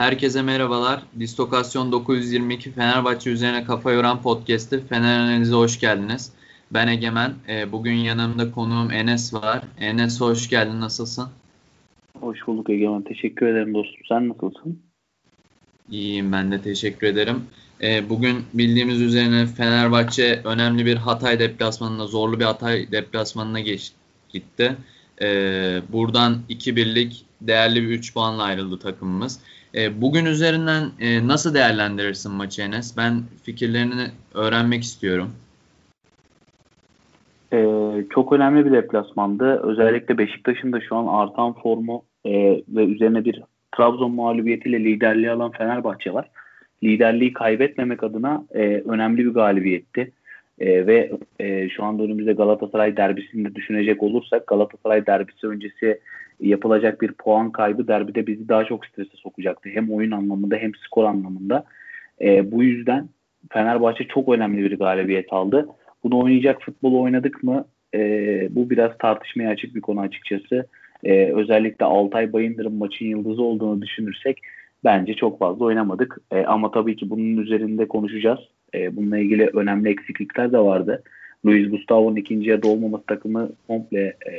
Herkese merhabalar. Distokasyon 922 Fenerbahçe üzerine kafa yoran podcast'ı Fener Analiz'e hoş geldiniz. Ben Egemen. E, bugün yanımda konuğum Enes var. Enes hoş geldin. Nasılsın? Hoş bulduk Egemen. Teşekkür ederim dostum. Sen nasılsın? İyiyim ben de teşekkür ederim. E, bugün bildiğimiz üzerine Fenerbahçe önemli bir Hatay deplasmanına, zorlu bir Hatay deplasmanına geç, gitti. E, buradan 2-1'lik değerli bir 3 puanla ayrıldı takımımız. E, bugün üzerinden e, nasıl değerlendirirsin maçı Enes? Ben fikirlerini öğrenmek istiyorum. Ee, çok önemli bir deplasmandı. Özellikle Beşiktaş'ın da şu an artan formu e, ve üzerine bir Trabzon mağlubiyetiyle liderliği alan Fenerbahçe var. Liderliği kaybetmemek adına e, önemli bir galibiyetti. E, ve e, şu anda önümüzde Galatasaray derbisini de düşünecek olursak Galatasaray derbisi öncesi yapılacak bir puan kaybı derbide bizi daha çok strese sokacaktı. Hem oyun anlamında hem skor anlamında. E, bu yüzden Fenerbahçe çok önemli bir galibiyet aldı. Bunu oynayacak futbolu oynadık mı? E, bu biraz tartışmaya açık bir konu açıkçası. E, özellikle Altay Bayındır'ın maçın yıldızı olduğunu düşünürsek bence çok fazla oynamadık. E, ama tabii ki bunun üzerinde konuşacağız. E, bununla ilgili önemli eksiklikler de vardı. Luis Gustavo'nun ikinci yarıda olmaması takımı komple e,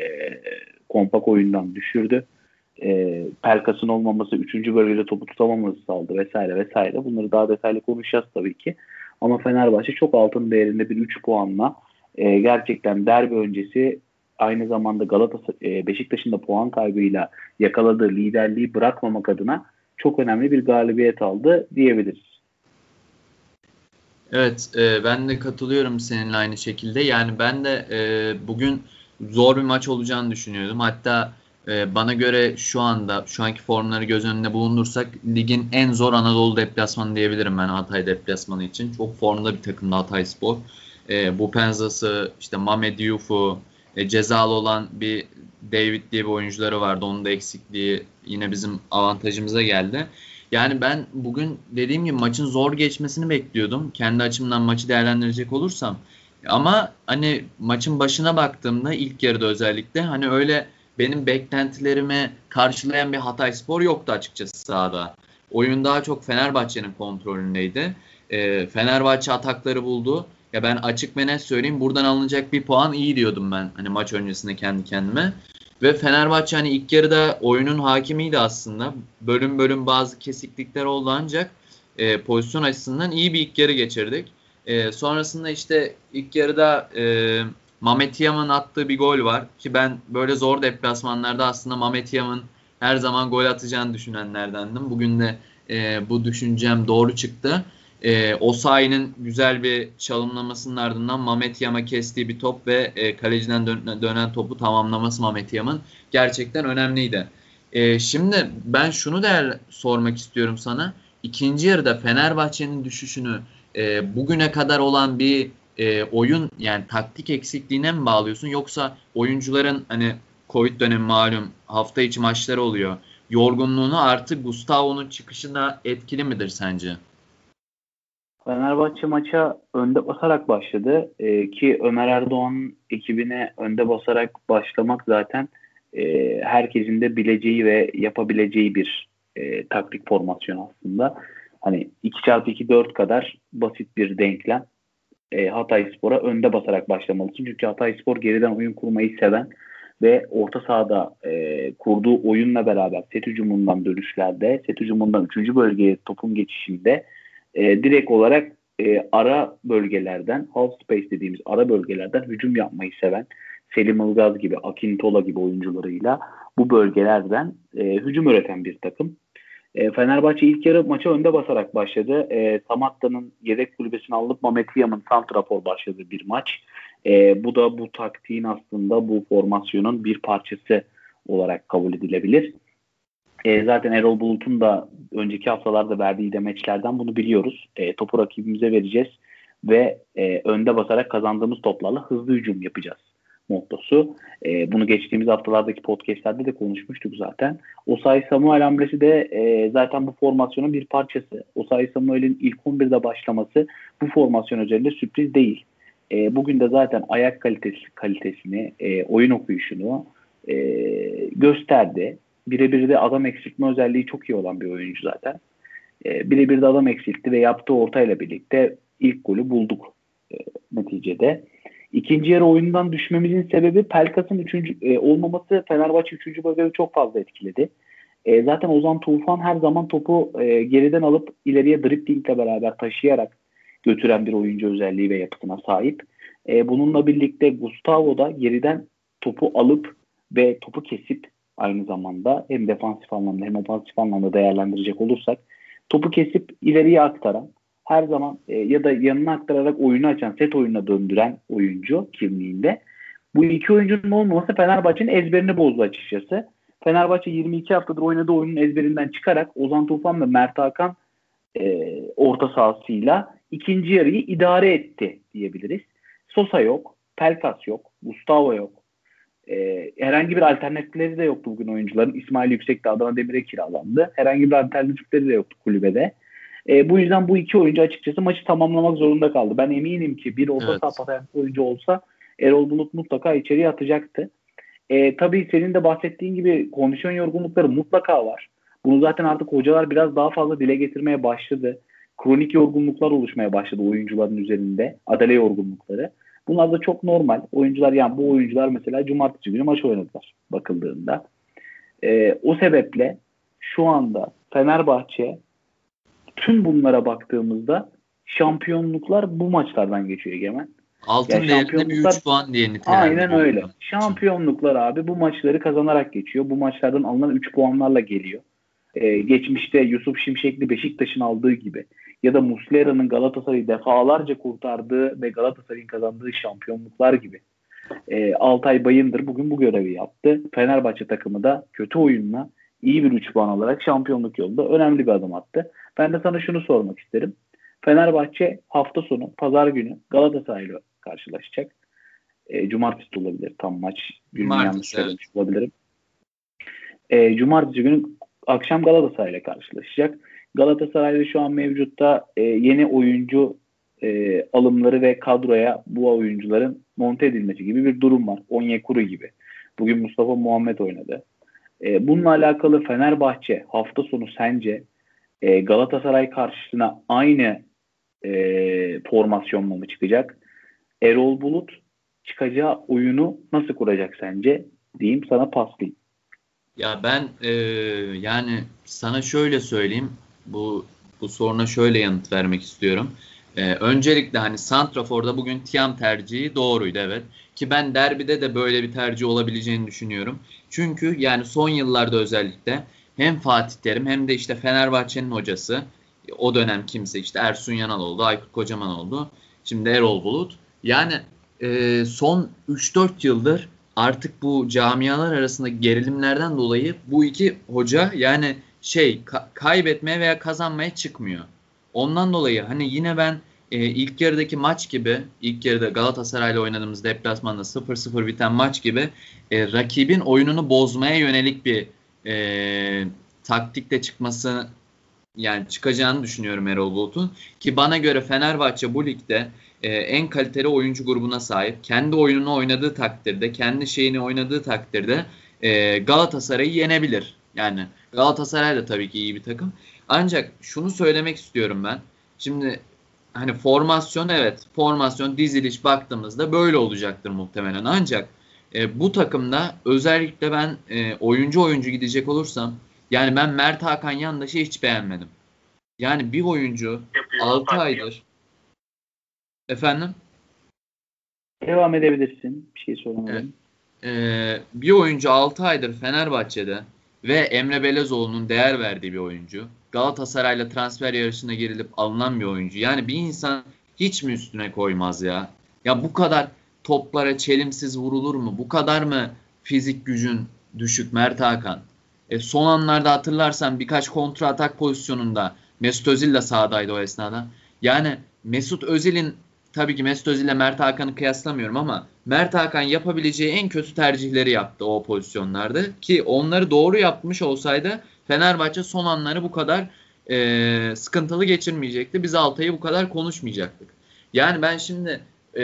kompak oyundan düşürdü. E, Pelkas'ın olmaması, üçüncü bölgede topu tutamaması sağladı vesaire vesaire. Bunları daha detaylı konuşacağız tabii ki. Ama Fenerbahçe çok altın değerinde bir 3 puanla e, gerçekten derbi öncesi aynı zamanda Galatasaray e, Beşiktaş'ın da puan kaybıyla yakaladığı liderliği bırakmamak adına çok önemli bir galibiyet aldı diyebiliriz. Evet, e, ben de katılıyorum seninle aynı şekilde. Yani ben de e, bugün zor bir maç olacağını düşünüyordum. Hatta e, bana göre şu anda şu anki formları göz önünde bulundursak ligin en zor Anadolu deplasmanı diyebilirim ben Hatay deplasmanı için. Çok formda bir takımda Hatay Spor. E, bu Penzası, işte Mehmet Yufu, e, cezalı olan bir David diye bir oyuncuları vardı. Onun da eksikliği yine bizim avantajımıza geldi. Yani ben bugün dediğim gibi maçın zor geçmesini bekliyordum. Kendi açımdan maçı değerlendirecek olursam. Ama hani maçın başına baktığımda ilk yarıda özellikle hani öyle benim beklentilerimi karşılayan bir Hatay Spor yoktu açıkçası sahada. Oyun daha çok Fenerbahçe'nin kontrolündeydi. E, Fenerbahçe atakları buldu. Ya ben açık ve net söyleyeyim buradan alınacak bir puan iyi diyordum ben hani maç öncesinde kendi kendime. Ve Fenerbahçe hani ilk yarıda oyunun hakimiydi aslında. Bölüm bölüm bazı kesiklikler oldu ancak e, pozisyon açısından iyi bir ilk yarı geçirdik. E, sonrasında işte ilk yarıda e, Mamet Yam'ın attığı bir gol var ki ben böyle zor deplasmanlarda aslında Mamet Yam'ın her zaman gol atacağını düşünenlerdendim. Bugün de e, bu düşüncem doğru çıktı. E, Osayi'nin güzel bir çalımlamasının ardından Mamet Yam'a kestiği bir top ve e, kaleciden dön- dönen topu tamamlaması Mamet Yam'ın gerçekten önemliydi. E, şimdi ben şunu değer sormak istiyorum sana. İkinci yarıda Fenerbahçe'nin düşüşünü e, bugüne kadar olan bir e, oyun yani taktik eksikliğine mi bağlıyorsun yoksa oyuncuların hani Covid dönemi malum hafta içi maçları oluyor. Yorgunluğunu artık Gustavo'nun çıkışına etkili midir sence? Fenerbahçe maça önde basarak başladı ee, ki Ömer Erdoğan ekibine önde basarak başlamak zaten e, herkesin de bileceği ve yapabileceği bir e, taktik formasyon aslında. Hani 2x2 4 kadar basit bir denklem. E, Hatay Spor'a önde basarak başlamalısın. Çünkü Hatay Spor geriden oyun kurmayı seven ve orta sahada e, kurduğu oyunla beraber set hücumundan dönüşlerde, set hücumundan 3. bölgeye topun geçişinde e, direkt olarak e, ara bölgelerden, half space dediğimiz ara bölgelerden hücum yapmayı seven Selim Ilgaz gibi, Akintola gibi oyuncularıyla bu bölgelerden e, hücum üreten bir takım. E, Fenerbahçe ilk yarı maça önde basarak başladı. E, Samatta'nın yedek kulübesini alıp Mehmet Yam'ın santrafor başladığı bir maç. E, bu da bu taktiğin aslında bu formasyonun bir parçası olarak kabul edilebilir. E, zaten Erol Bulut'un da önceki haftalarda verdiği demeçlerden bunu biliyoruz. E, topu rakibimize vereceğiz ve e, önde basarak kazandığımız toplarla hızlı hücum yapacağız mottosu. E, bunu geçtiğimiz haftalardaki podcastlerde de konuşmuştuk zaten. Osay Samuel hamlesi de e, zaten bu formasyonun bir parçası. Osay Samuel'in ilk 11'de başlaması bu formasyon üzerinde sürpriz değil. E, bugün de zaten ayak kalitesi kalitesini, e, oyun okuyuşunu e, gösterdi birebir de adam eksiltme özelliği çok iyi olan bir oyuncu zaten. E, birebir de adam eksiltti ve yaptığı ortayla birlikte ilk golü bulduk e, neticede. İkinci yarı oyundan düşmemizin sebebi Pelkas'ın üçüncü, e, olmaması Fenerbahçe 3. bölgede çok fazla etkiledi. E, zaten Ozan Tufan her zaman topu e, geriden alıp ileriye driplingle beraber taşıyarak götüren bir oyuncu özelliği ve yapısına sahip. E, bununla birlikte Gustavo da geriden topu alıp ve topu kesip aynı zamanda hem defansif anlamda hem ofansif anlamda değerlendirecek olursak topu kesip ileriye aktaran her zaman e, ya da yanına aktararak oyunu açan, set oyununa döndüren oyuncu kimliğinde. Bu iki oyuncunun olmaması Fenerbahçe'nin ezberini bozdu açıkçası. Fenerbahçe 22 haftadır oynadığı oyunun ezberinden çıkarak Ozan Tufan ve Mert Hakan e, orta sahasıyla ikinci yarıyı idare etti diyebiliriz. Sosa yok, Pelkas yok, Gustavo yok. E, herhangi bir alternatifleri de yoktu bugün oyuncuların. İsmail Yüksek de Adana Demir'e kiralandı. Herhangi bir alternatifleri de yoktu kulübede. E, bu yüzden bu iki oyuncu açıkçası maçı tamamlamak zorunda kaldı. Ben eminim ki bir orta evet. saha oyuncu olsa Erol Bulut mutlaka içeriye atacaktı. E, tabii senin de bahsettiğin gibi kondisyon yorgunlukları mutlaka var. Bunu zaten artık hocalar biraz daha fazla dile getirmeye başladı. Kronik yorgunluklar oluşmaya başladı oyuncuların üzerinde. Adale yorgunlukları. Bunlar da çok normal. Oyuncular yani bu oyuncular mesela cumartesi günü maç oynadılar bakıldığında. E, o sebeple şu anda Fenerbahçe tüm bunlara baktığımızda şampiyonluklar bu maçlardan geçiyor Egemen. Altın yani değerinde bir 3 puan diye Aynen öyle. Şampiyonluklar abi bu maçları kazanarak geçiyor. Bu maçlardan alınan 3 puanlarla geliyor. Ee, geçmişte Yusuf Şimşekli Beşiktaş'ın aldığı gibi ya da Muslera'nın Galatasaray'ı defalarca kurtardığı ve Galatasaray'ın kazandığı şampiyonluklar gibi. Ee, Altay Bayındır bugün bu görevi yaptı. Fenerbahçe takımı da kötü oyunla iyi bir 3 puan alarak şampiyonluk yolunda önemli bir adım attı. Ben de sana şunu sormak isterim. Fenerbahçe hafta sonu pazar günü Galatasaray ile karşılaşacak. E, cumartesi de olabilir tam maç. Günü yanlış söylemiş evet. olabilirim. E, cumartesi günü akşam Galatasaray ile karşılaşacak. Galatasaray'da şu an mevcutta e, yeni oyuncu e, alımları ve kadroya bu oyuncuların monte edilmesi gibi bir durum var. Onyekuru gibi. Bugün Mustafa Muhammed oynadı. E, bununla alakalı Fenerbahçe hafta sonu sence e, Galatasaray karşısına aynı e, formasyonla mı çıkacak? Erol Bulut çıkacağı oyunu nasıl kuracak sence? Diyeyim sana paslayayım. Ya ben e, yani sana şöyle söyleyeyim. Bu bu soruna şöyle yanıt vermek istiyorum. E, öncelikle hani Santrafor'da bugün Tiam tercihi doğruydu evet. Ki ben derbide de böyle bir tercih olabileceğini düşünüyorum. Çünkü yani son yıllarda özellikle hem Fatih Terim hem de işte Fenerbahçe'nin hocası o dönem kimse işte Ersun Yanal oldu, Aykut Kocaman oldu. Şimdi Erol Bulut. Yani e, son 3-4 yıldır artık bu camialar arasında gerilimlerden dolayı bu iki hoca yani şey ka- kaybetmeye veya kazanmaya çıkmıyor. Ondan dolayı hani yine ben e, ilk yarıdaki maç gibi ilk yarıda Galatasaray'la oynadığımız deplasmanda 0-0 biten maç gibi e, rakibin oyununu bozmaya yönelik bir e, taktikle çıkması yani çıkacağını düşünüyorum Erol Bulut'un. Ki bana göre Fenerbahçe bu ligde e, en kaliteli oyuncu grubuna sahip. Kendi oyununu oynadığı takdirde, kendi şeyini oynadığı takdirde e, Galatasaray'ı yenebilir. Yani Galatasaray da tabii ki iyi bir takım. Ancak şunu söylemek istiyorum ben. Şimdi hani formasyon evet formasyon diziliş baktığımızda böyle olacaktır muhtemelen. Ancak e, bu takımda özellikle ben e, oyuncu oyuncu gidecek olursam yani ben Mert Hakan Yandaş'ı hiç beğenmedim. Yani bir oyuncu 6 aydır efendim devam edebilirsin. Bir şey soramadım. Evet. Ee, bir oyuncu 6 aydır Fenerbahçe'de ve Emre Belezoğlu'nun değer verdiği bir oyuncu. Galatasaray'la transfer yarışına girilip alınan bir oyuncu. Yani bir insan hiç mi üstüne koymaz ya? Ya bu kadar toplara çelimsiz vurulur mu? Bu kadar mı fizik gücün düşük Mert Hakan? E, son anlarda hatırlarsan birkaç kontra atak pozisyonunda Mesut Özil de sahadaydı o esnada. Yani Mesut Özil'in tabii ki Mesut Özil ile Mert Hakan'ı kıyaslamıyorum ama Mert Hakan yapabileceği en kötü tercihleri yaptı o pozisyonlarda ki onları doğru yapmış olsaydı Fenerbahçe son anları bu kadar e, sıkıntılı geçirmeyecekti. Biz Altay'ı bu kadar konuşmayacaktık. Yani ben şimdi e,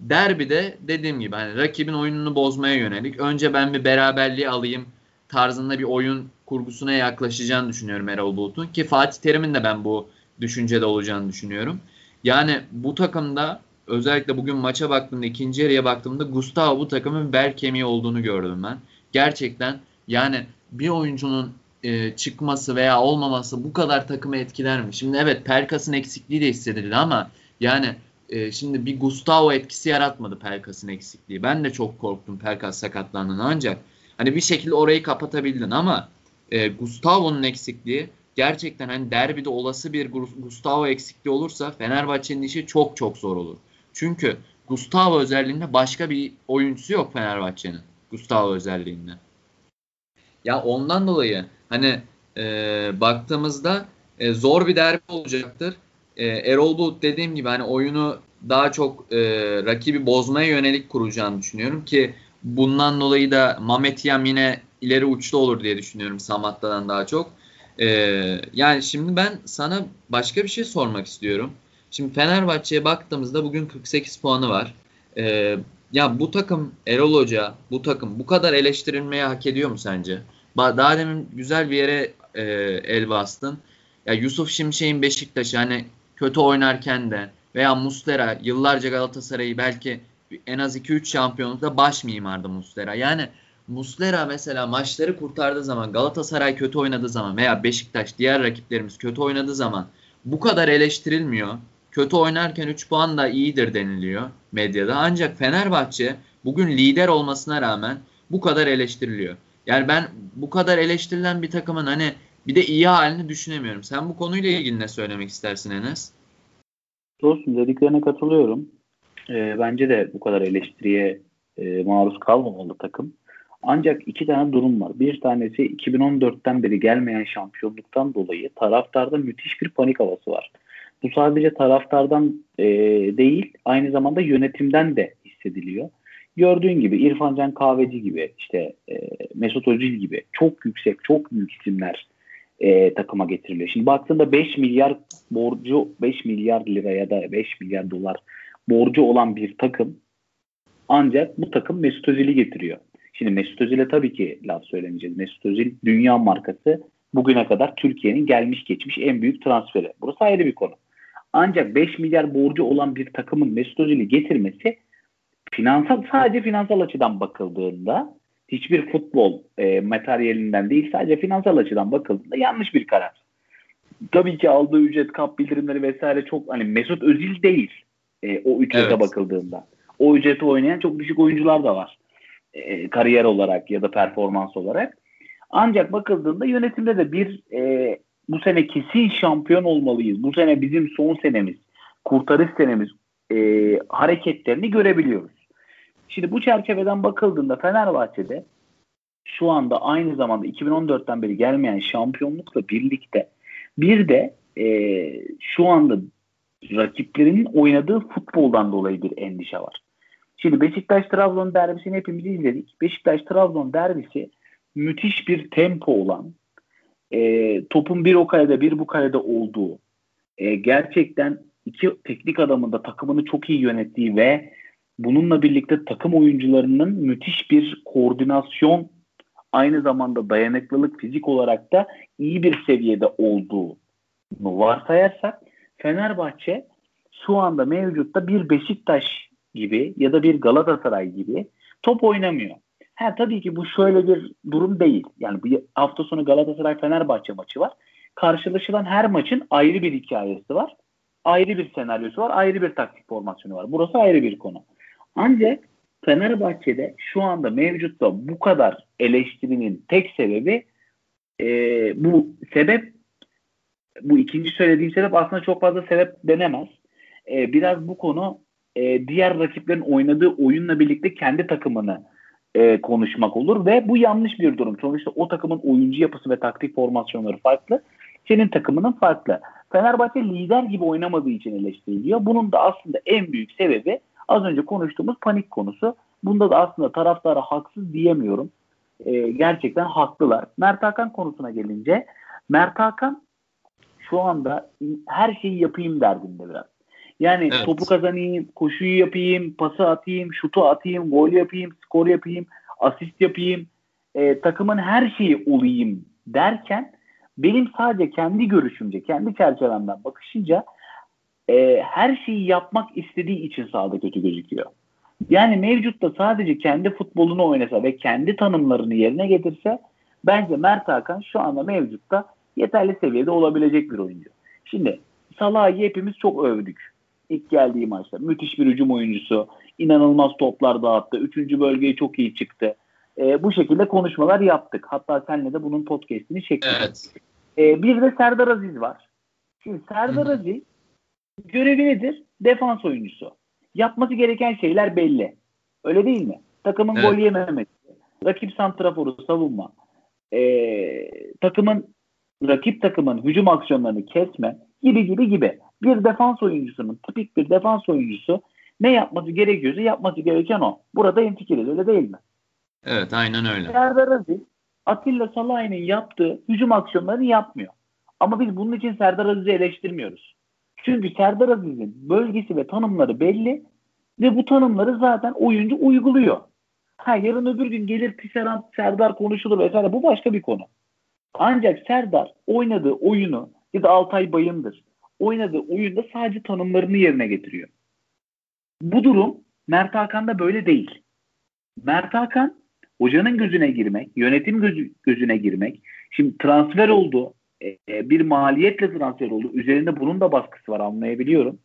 derbide dediğim gibi hani rakibin oyununu bozmaya yönelik önce ben bir beraberliği alayım tarzında bir oyun kurgusuna yaklaşacağını düşünüyorum Erol Bulut'un. Ki Fatih Terim'in de ben bu düşüncede olacağını düşünüyorum. Yani bu takımda özellikle bugün maça baktığımda ikinci yarıya baktığımda Gustavo bu takımın bel kemiği olduğunu gördüm ben. Gerçekten yani bir oyuncunun e, çıkması veya olmaması bu kadar takımı etkiler mi? Şimdi evet Pelkas'ın eksikliği de hissedildi ama yani e, şimdi bir Gustavo etkisi yaratmadı Pelkas'ın eksikliği. Ben de çok korktum Pelkas sakatlandığında ancak hani bir şekilde orayı kapatabildin ama e, Gustavo'nun eksikliği gerçekten hani derbide olası bir Gustavo eksikliği olursa Fenerbahçe'nin işi çok çok zor olur. Çünkü Gustavo özelliğinde başka bir oyuncusu yok Fenerbahçe'nin. Gustavo özelliğinde. Ya ondan dolayı hani e, baktığımızda e, zor bir derbi olacaktır. E, Erol Bulut dediğim gibi hani oyunu daha çok e, rakibi bozmaya yönelik kuracağını düşünüyorum ki bundan dolayı da Mamet yine ileri uçta olur diye düşünüyorum Samatta'dan daha çok. E, yani şimdi ben sana başka bir şey sormak istiyorum. Şimdi Fenerbahçe'ye baktığımızda bugün 48 puanı var. E, ya bu takım Erol Hoca bu takım bu kadar eleştirilmeye hak ediyor mu sence? Daha demin güzel bir yere e, el bastın. Ya Yusuf Şimşek'in Beşiktaş'ı hani kötü oynarken de veya Mustera yıllarca Galatasaray'ı belki en az 2-3 şampiyonlukta baş mimardı Mustera. Yani Muslera mesela maçları kurtardığı zaman Galatasaray kötü oynadığı zaman veya Beşiktaş diğer rakiplerimiz kötü oynadığı zaman bu kadar eleştirilmiyor. Kötü oynarken 3 puan da iyidir deniliyor medyada. Ancak Fenerbahçe bugün lider olmasına rağmen bu kadar eleştiriliyor. Yani ben bu kadar eleştirilen bir takımın hani bir de iyi halini düşünemiyorum. Sen bu konuyla ilgili ne söylemek istersin Enes? Dostum dediklerine katılıyorum. E, bence de bu kadar eleştiriye e, maruz kalmamalı takım. Ancak iki tane durum var. Bir tanesi 2014'ten beri gelmeyen şampiyonluktan dolayı taraftarda müthiş bir panik havası var. Bu sadece taraftardan e, değil aynı zamanda yönetimden de hissediliyor. Gördüğün gibi İrfan Can Kahveci gibi işte e, Mesut Özil gibi çok yüksek çok büyük isimler e, takıma getiriliyor. Şimdi baktığında 5 milyar borcu 5 milyar lira ya da 5 milyar dolar borcu olan bir takım ancak bu takım Mesut Özil'i getiriyor. Şimdi Mesut Özil'e tabii ki laf söylemeyeceğiz. Mesut Özil dünya markası bugüne kadar Türkiye'nin gelmiş geçmiş en büyük transferi. Burası ayrı bir konu. Ancak 5 milyar borcu olan bir takımın Mesut Özil'i getirmesi finansal sadece finansal açıdan bakıldığında hiçbir futbol e, materyalinden değil sadece finansal açıdan bakıldığında yanlış bir karar. Tabii ki aldığı ücret, kap bildirimleri vesaire çok hani Mesut Özil değil e, o ücrete evet. bakıldığında. O ücreti oynayan çok düşük oyuncular da var. E, kariyer olarak ya da performans olarak. Ancak bakıldığında yönetimde de bir e, bu sene kesin şampiyon olmalıyız. Bu sene bizim son senemiz, kurtarış senemiz e, hareketlerini görebiliyoruz. Şimdi bu çerçeveden bakıldığında Fenerbahçe'de şu anda aynı zamanda 2014'ten beri gelmeyen şampiyonlukla birlikte bir de e, şu anda rakiplerinin oynadığı futboldan dolayı bir endişe var. Şimdi Beşiktaş-Trabzon derbisini hepimiz izledik. Beşiktaş-Trabzon derbisi müthiş bir tempo olan, e, topun bir o kalede bir bu kalede olduğu, e, gerçekten iki teknik adamın da takımını çok iyi yönettiği ve bununla birlikte takım oyuncularının müthiş bir koordinasyon aynı zamanda dayanıklılık fizik olarak da iyi bir seviyede olduğunu varsayarsak Fenerbahçe şu anda mevcutta bir Beşiktaş gibi ya da bir Galatasaray gibi top oynamıyor. Ha tabii ki bu şöyle bir durum değil. Yani bu hafta sonu Galatasaray Fenerbahçe maçı var. Karşılaşılan her maçın ayrı bir hikayesi var. Ayrı bir senaryosu var. Ayrı bir taktik formasyonu var. Burası ayrı bir konu. Ancak Fenerbahçe'de şu anda mevcutta bu kadar eleştirinin tek sebebi e, bu sebep bu ikinci söylediğim sebep aslında çok fazla sebep denemez. E, biraz bu konu e, diğer rakiplerin oynadığı oyunla birlikte kendi takımını e, konuşmak olur ve bu yanlış bir durum. Sonuçta o takımın oyuncu yapısı ve taktik formasyonları farklı. Senin takımının farklı. Fenerbahçe lider gibi oynamadığı için eleştiriliyor. Bunun da aslında en büyük sebebi az önce konuştuğumuz panik konusu. Bunda da aslında taraftara haksız diyemiyorum. E, gerçekten haklılar. Mert Hakan konusuna gelince Mert Hakan şu anda her şeyi yapayım derdinde biraz. Yani evet. topu kazanayım, koşuyu yapayım, pası atayım, şutu atayım, gol yapayım, skor yapayım, asist yapayım. e, takımın her şeyi olayım derken benim sadece kendi görüşümce, kendi çerçevemden bakışınca e, her şeyi yapmak istediği için sahada kötü gözüküyor. Yani mevcutta sadece kendi futbolunu oynasa ve kendi tanımlarını yerine getirse bence Mert Hakan şu anda mevcutta yeterli seviyede olabilecek bir oyuncu. Şimdi Salah'ı hepimiz çok övdük. İlk geldiği maçta. Müthiş bir hücum oyuncusu. inanılmaz toplar dağıttı. Üçüncü bölgeye çok iyi çıktı. E, bu şekilde konuşmalar yaptık. Hatta senle de bunun podcastini çektik. Evet. E, bir de Serdar Aziz var. Şimdi Serdar Hı. Aziz görevi nedir? Defans oyuncusu. Yapması gereken şeyler belli. Öyle değil mi? Takımın evet. gol yememesi, rakip santraforu savunma, e, takımın rakip takımın hücum aksiyonlarını kesme gibi gibi gibi. Bir defans oyuncusunun, tipik bir defans oyuncusu ne yapması gerekiyorsa yapması gereken o. Burada entikiriz öyle değil mi? Evet aynen öyle. Serdar Aziz Atilla Salahi'nin yaptığı hücum aksiyonlarını yapmıyor. Ama biz bunun için Serdar Aziz'i eleştirmiyoruz. Çünkü Serdar Aziz'in bölgesi ve tanımları belli ve bu tanımları zaten oyuncu uyguluyor. Ha yarın öbür gün gelir Tisserand, Serdar konuşulur vesaire bu başka bir konu. Ancak Serdar oynadığı oyunu ya da Altay Bayındır oynadığı oyunda sadece tanımlarını yerine getiriyor. Bu durum Mert Hakan'da böyle değil. Mert Hakan hocanın gözüne girmek, yönetim gözü, gözüne girmek. Şimdi transfer oldu. E, bir maliyetle transfer oldu. Üzerinde bunun da baskısı var anlayabiliyorum.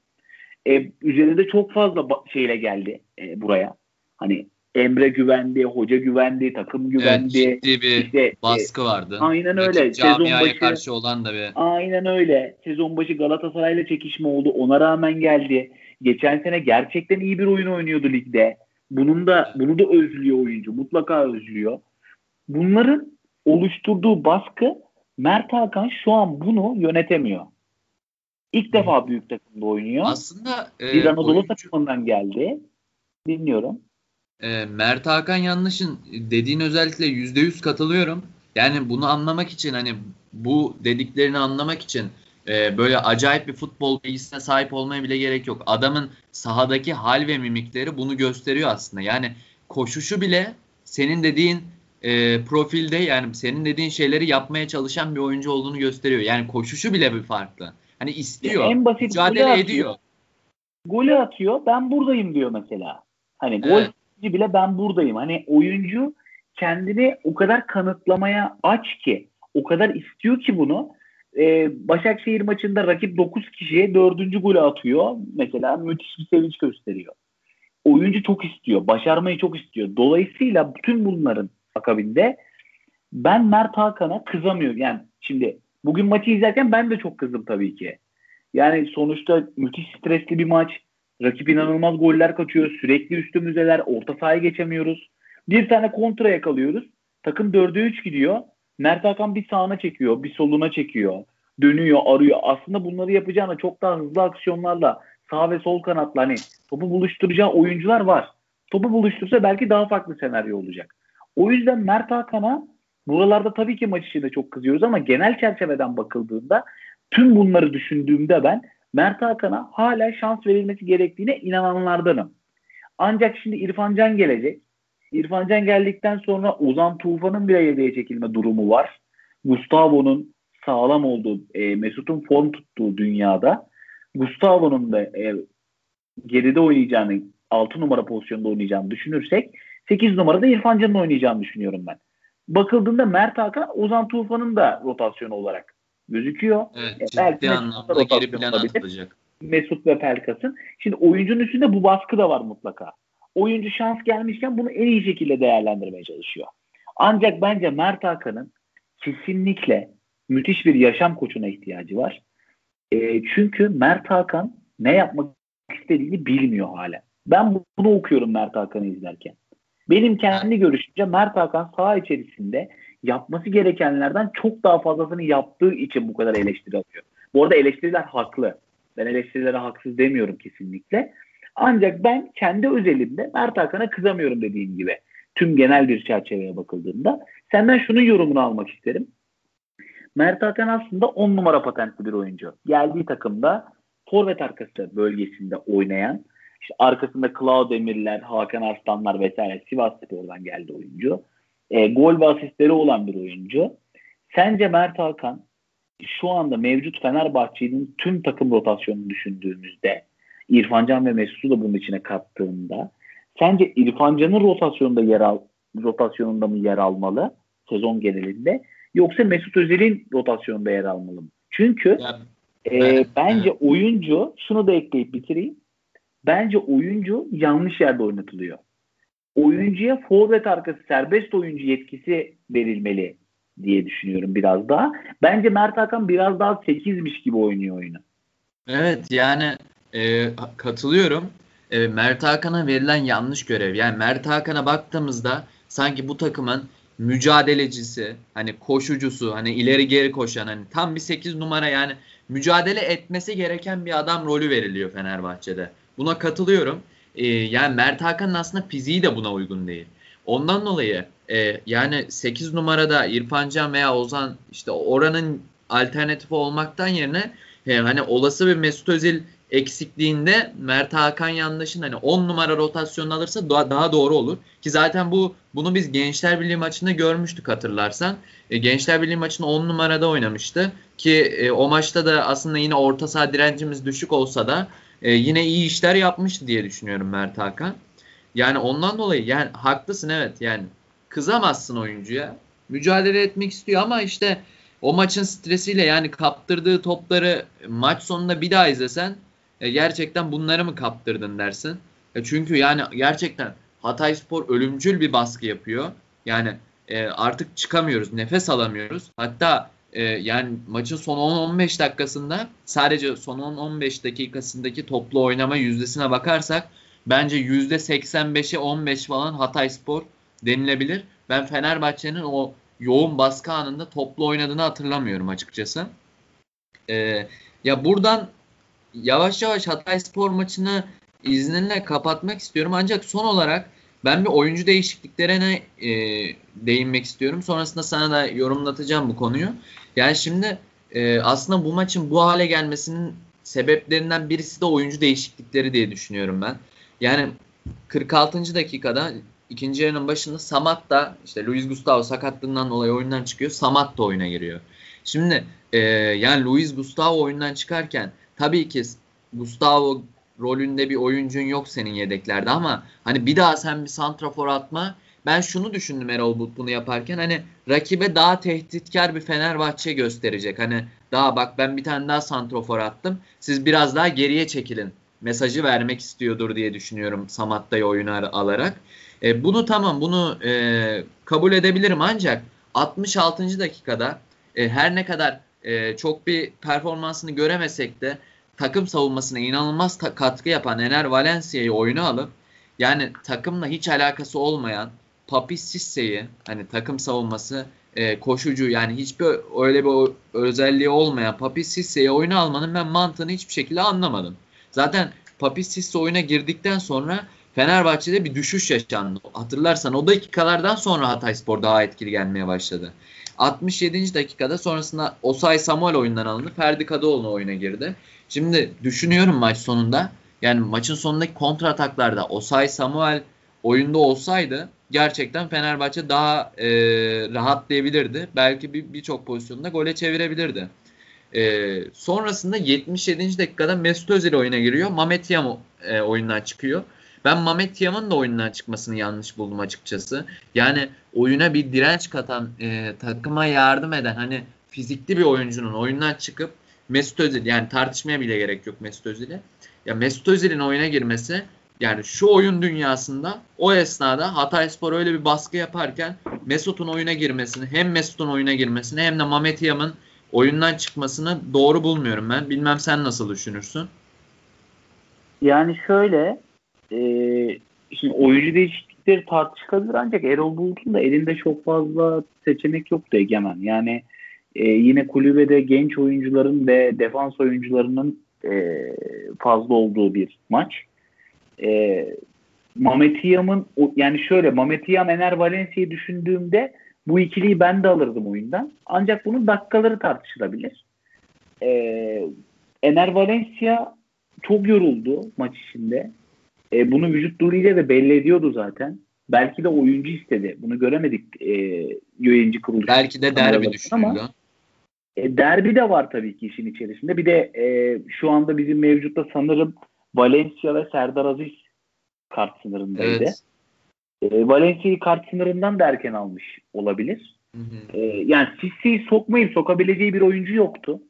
E, üzerinde çok fazla şeyle geldi e, buraya. Hani Emre güvendi, hoca güvendi, takım güvendi. Evet, ciddi bir işte, baskı e, vardı. Aynen öyle. Sezon başı, karşı olan da bir. Aynen öyle. Sezon başı Galatasaray'la çekişme oldu. Ona rağmen geldi. Geçen sene gerçekten iyi bir oyun oynuyordu ligde. Bunun da bunu da özlüyor oyuncu. Mutlaka özlüyor. Bunların oluşturduğu baskı Mert Hakan şu an bunu yönetemiyor. İlk defa büyük takımda oynuyor. Aslında e, bir Anadolu oyuncu... takımından geldi. Dinliyorum. E, Mert Hakan yanlışın dediğin özellikle yüzde yüz katılıyorum. Yani bunu anlamak için hani bu dediklerini anlamak için e, böyle acayip bir futbol bilgisine sahip olmaya bile gerek yok. Adamın sahadaki hal ve mimikleri bunu gösteriyor aslında. Yani koşuşu bile senin dediğin e, profilde yani senin dediğin şeyleri yapmaya çalışan bir oyuncu olduğunu gösteriyor. Yani koşuşu bile bir farklı. Hani istiyor, ya en basit mücadele atıyor, ediyor. Golü atıyor, ben buradayım diyor mesela. Hani gol evet. Bile ben buradayım. Hani oyuncu kendini o kadar kanıtlamaya aç ki, o kadar istiyor ki bunu e, Başakşehir maçında rakip 9 kişiye 4. golü atıyor. Mesela müthiş bir sevinç gösteriyor. Oyuncu çok istiyor. Başarmayı çok istiyor. Dolayısıyla bütün bunların akabinde ben Mert Hakan'a kızamıyorum. Yani şimdi bugün maçı izlerken ben de çok kızdım tabii ki. Yani sonuçta müthiş stresli bir maç. Rakip inanılmaz goller kaçıyor. Sürekli üstümüzeler. Orta sahaya geçemiyoruz. Bir tane kontra yakalıyoruz. Takım 4'e 3 gidiyor. Mert Hakan bir sağına çekiyor, bir soluna çekiyor. Dönüyor, arıyor. Aslında bunları yapacağına çok daha hızlı aksiyonlarla sağ ve sol kanatla hani topu buluşturacağı oyuncular var. Topu buluştursa belki daha farklı senaryo olacak. O yüzden Mert Hakan'a buralarda tabii ki maç içinde çok kızıyoruz ama genel çerçeveden bakıldığında tüm bunları düşündüğümde ben Mert Hakan'a hala şans verilmesi gerektiğine inananlardanım. Ancak şimdi İrfan Can gelecek. İrfan Can geldikten sonra Ozan Tufan'ın bile yedeğe çekilme durumu var. Gustavo'nun sağlam olduğu, e, Mesut'un form tuttuğu dünyada Gustavo'nun da e, geride oynayacağını, 6 numara pozisyonda oynayacağını düşünürsek 8 numarada İrfan Can'ın oynayacağını düşünüyorum ben. Bakıldığında Mert Hakan Ozan Tufan'ın da rotasyonu olarak gözüküyor. Evet, e, belki anlamda geri plan atılacak. Mesut ve Pelkas'ın. Şimdi oyuncunun üstünde bu baskı da var mutlaka oyuncu şans gelmişken bunu en iyi şekilde değerlendirmeye çalışıyor. Ancak bence Mert Hakan'ın kesinlikle müthiş bir yaşam koçuna ihtiyacı var. E, çünkü Mert Hakan ne yapmak istediğini bilmiyor hala. Ben bunu okuyorum Mert Hakan'ı izlerken. Benim kendi görüşümce Mert Hakan saha içerisinde yapması gerekenlerden çok daha fazlasını yaptığı için bu kadar eleştiri alıyor. Bu arada eleştiriler haklı. Ben eleştirilere haksız demiyorum kesinlikle. Ancak ben kendi özelimde Mert Hakan'a kızamıyorum dediğim gibi. Tüm genel bir çerçeveye bakıldığında. Senden şunun yorumunu almak isterim. Mert Hakan aslında 10 numara patentli bir oyuncu. Geldiği takımda forvet arkası bölgesinde oynayan, işte arkasında Klaus Demirler, Hakan Arslanlar vesaire Sivas Spor'dan geldi oyuncu. E, gol ve asistleri olan bir oyuncu. Sence Mert Hakan şu anda mevcut Fenerbahçe'nin tüm takım rotasyonunu düşündüğümüzde İrfancan ve Mesut'u da bunun içine kattığında sence İrfancan'ın rotasyonunda yer al rotasyonunda mı yer almalı sezon genelinde yoksa Mesut Özil'in rotasyonunda yer almalı mı? Çünkü ya, e, ben, bence evet. oyuncu şunu da ekleyip bitireyim. Bence oyuncu yanlış yerde oynatılıyor. Oyuncuya forvet arkası serbest oyuncu yetkisi verilmeli diye düşünüyorum biraz daha. Bence Mert Hakan biraz daha 8'miş gibi oynuyor oyunu. Evet yani e, katılıyorum. E, Mert Hakan'a verilen yanlış görev. Yani Mert Hakan'a baktığımızda sanki bu takımın mücadelecisi, hani koşucusu, hani ileri geri koşan, hani tam bir 8 numara yani mücadele etmesi gereken bir adam rolü veriliyor Fenerbahçe'de. Buna katılıyorum. Ee, yani Mert Hakan'ın aslında fiziği de buna uygun değil. Ondan dolayı e, yani 8 numarada İrfan Can veya Ozan işte oranın alternatifi olmaktan yerine e, hani olası bir Mesut Özil eksikliğinde Mert Hakan yandaşın hani 10 numara rotasyonu alırsa daha, daha doğru olur. Ki zaten bu bunu biz Gençler Birliği maçında görmüştük hatırlarsan. E, Gençler Birliği maçını 10 numarada oynamıştı. Ki e, o maçta da aslında yine orta saha direncimiz düşük olsa da e, yine iyi işler yapmıştı diye düşünüyorum Mert Hakan. Yani ondan dolayı yani haklısın evet yani kızamazsın oyuncuya. Mücadele etmek istiyor ama işte o maçın stresiyle yani kaptırdığı topları maç sonunda bir daha izlesen e, gerçekten bunları mı kaptırdın dersin. E, çünkü yani gerçekten Hatay Spor ölümcül bir baskı yapıyor. Yani e, artık çıkamıyoruz, nefes alamıyoruz. Hatta e, yani maçın son 10-15 dakikasında sadece son 10-15 dakikasındaki toplu oynama yüzdesine bakarsak bence %85'e 15 falan Hatay Spor denilebilir. Ben Fenerbahçe'nin o yoğun baskı anında toplu oynadığını hatırlamıyorum açıkçası. Ee, ya buradan yavaş yavaş Hatay Spor maçını izninle kapatmak istiyorum. Ancak son olarak ben bir oyuncu değişikliklerine e, değinmek istiyorum. Sonrasında sana da yorumlatacağım bu konuyu. Yani şimdi e, aslında bu maçın bu hale gelmesinin sebeplerinden birisi de oyuncu değişiklikleri diye düşünüyorum ben. Yani 46. dakikada ikinci yarının başında Samat da işte Luis Gustavo sakatlığından dolayı oyundan çıkıyor. Samat da oyuna giriyor. Şimdi e, yani Luis Gustavo oyundan çıkarken tabii ki Gustavo rolünde bir oyuncun yok senin yedeklerde ama hani bir daha sen bir santrafor atma. Ben şunu düşündüm Erol bunu yaparken hani rakibe daha tehditkar bir Fenerbahçe gösterecek. Hani daha bak ben bir tane daha santrafor attım. Siz biraz daha geriye çekilin mesajı vermek istiyordur diye düşünüyorum Samatta'yı oyuna alarak. E, bunu tamam bunu e, kabul edebilirim ancak 66. dakikada e, her ne kadar e, çok bir performansını göremesek de takım savunmasına inanılmaz ta- katkı yapan Ener Valencia'yı oyuna alıp yani takımla hiç alakası olmayan Papi Sisse'yi hani takım savunması e, koşucu yani hiçbir öyle bir özelliği olmayan Papi Sisse'yi oyuna almanın ben mantığını hiçbir şekilde anlamadım. Zaten Papi Sisse oyuna girdikten sonra Fenerbahçe'de bir düşüş yaşandı. Hatırlarsan o dakikalardan sonra Hatayspor daha etkili gelmeye başladı. 67. dakikada sonrasında Osay Samuel oyundan alındı. Ferdi Kadıoğlu oyuna girdi. Şimdi düşünüyorum maç sonunda. Yani maçın sonundaki kontra ataklarda Osay Samuel oyunda olsaydı gerçekten Fenerbahçe daha e, rahatlayabilirdi. Belki birçok bir pozisyonda gole çevirebilirdi. E, sonrasında 77. dakikada Mesut Özil oyuna giriyor. Mamet Yam e, oyundan çıkıyor. Ben Mamet Yam'ın da oyundan çıkmasını yanlış buldum açıkçası. Yani oyuna bir direnç katan, e, takıma yardım eden hani fizikli bir oyuncunun oyundan çıkıp Mesut Özil yani tartışmaya bile gerek yok Mesut Özil'e. Ya Mesut Özil'in oyuna girmesi yani şu oyun dünyasında o esnada Hatay Spor öyle bir baskı yaparken Mesut'un oyuna girmesini hem Mesut'un oyuna girmesini hem de Mamet Yam'ın oyundan çıkmasını doğru bulmuyorum ben. Bilmem sen nasıl düşünürsün? Yani şöyle e, şimdi oyuncu değişiklikleri tartışılabilir ancak Erol Bulut'un da elinde çok fazla seçenek yoktu Egemen. Yani e, yine kulübede genç oyuncuların ve defans oyuncularının e, fazla olduğu bir maç. E, Mametiyam'ın yani şöyle Mametiyam Ener Valencia'yı düşündüğümde bu ikiliyi ben de alırdım oyundan. Ancak bunun dakikaları tartışılabilir. E, Ener Valencia çok yoruldu maç içinde. E, bunu vücut duruyla da belli ediyordu zaten. Belki de oyuncu istedi. Bunu göremedik e, yayıncı kuruluş. Belki de derbi düşünüldü. Ama, e, derbi de var tabii ki işin içerisinde. Bir de e, şu anda bizim mevcutta sanırım Valencia ve Serdar Aziz kart sınırındaydı. Evet. E, Valencia'yı kart sınırından da erken almış olabilir. Hı hı. E, yani Sisse'yi sokmayıp sokabileceği bir oyuncu yoktu.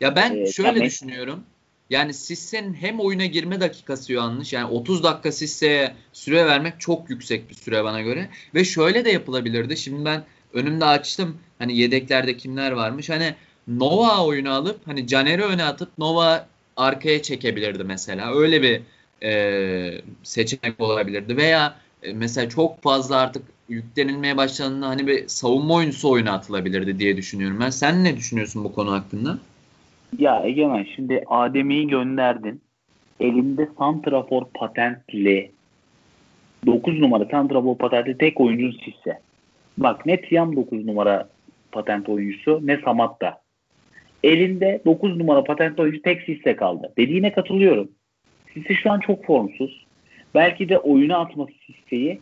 Ya ben ee, şöyle tabii. düşünüyorum. Yani Sisse'nin hem oyuna girme dakikası yanlış. Yani 30 dakika Sisse'ye süre vermek çok yüksek bir süre bana göre. Ve şöyle de yapılabilirdi. Şimdi ben önümde açtım. Hani yedeklerde kimler varmış. Hani Nova oyunu alıp hani Caner'i öne atıp Nova arkaya çekebilirdi mesela. Öyle bir e, seçenek olabilirdi. Veya e, mesela çok fazla artık yüklenilmeye başlandığında hani bir savunma oyuncusu oyuna atılabilirdi diye düşünüyorum ben. Sen ne düşünüyorsun bu konu hakkında? Ya Egemen şimdi Adem'i gönderdin. Elinde Santrafor patentli 9 numara Santrafor patentli tek oyuncun Sisse. Bak ne Tiam 9 numara patent oyuncusu ne Samatta. Elinde 9 numara patent oyuncu tek Sisse kaldı. Dediğine katılıyorum. Sisse şu an çok formsuz. Belki de oyuna atması Sisse'yi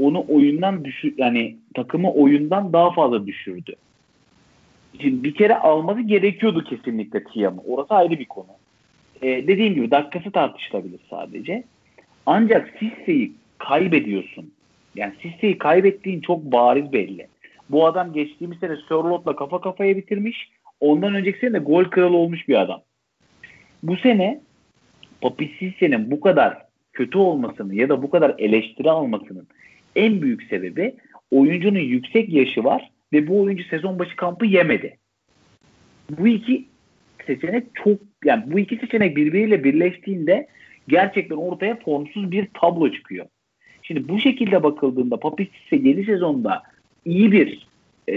onu oyundan düşür yani takımı oyundan daha fazla düşürdü. Şimdi bir kere alması gerekiyordu kesinlikle Tiam'ı. Orası ayrı bir konu. Ee, dediğim gibi dakikası tartışılabilir sadece. Ancak Sisse'yi kaybediyorsun. Yani Sisse'yi kaybettiğin çok bariz belli. Bu adam geçtiğimiz sene Sörlot'la kafa kafaya bitirmiş. Ondan önceki sene de gol kralı olmuş bir adam. Bu sene Papi Sisse'nin bu kadar kötü olmasını ya da bu kadar eleştiri almasının en büyük sebebi oyuncunun yüksek yaşı var ve bu oyuncu sezon başı kampı yemedi. Bu iki seçenek çok yani bu iki seçenek birbiriyle birleştiğinde gerçekten ortaya formsuz bir tablo çıkıyor. Şimdi bu şekilde bakıldığında Papisis'e yeni sezonda iyi bir e,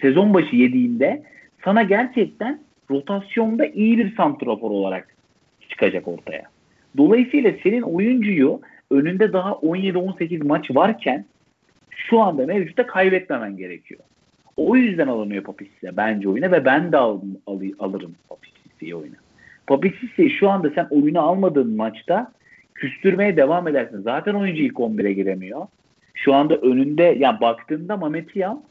sezon başı yediğinde sana gerçekten rotasyonda iyi bir santrafor olarak çıkacak ortaya. Dolayısıyla senin oyuncuyu önünde daha 17-18 maç varken şu anda mevcutta kaybetmemen gerekiyor. O yüzden alınıyor Papisis'e bence oyuna ve ben de al, al, alırım Papisis'i oyuna. Papisis'i şu anda sen oyuna almadığın maçta küstürmeye devam edersin. Zaten oyuncu ilk 11'e giremiyor. Şu anda önünde yani baktığında Mehmet Yam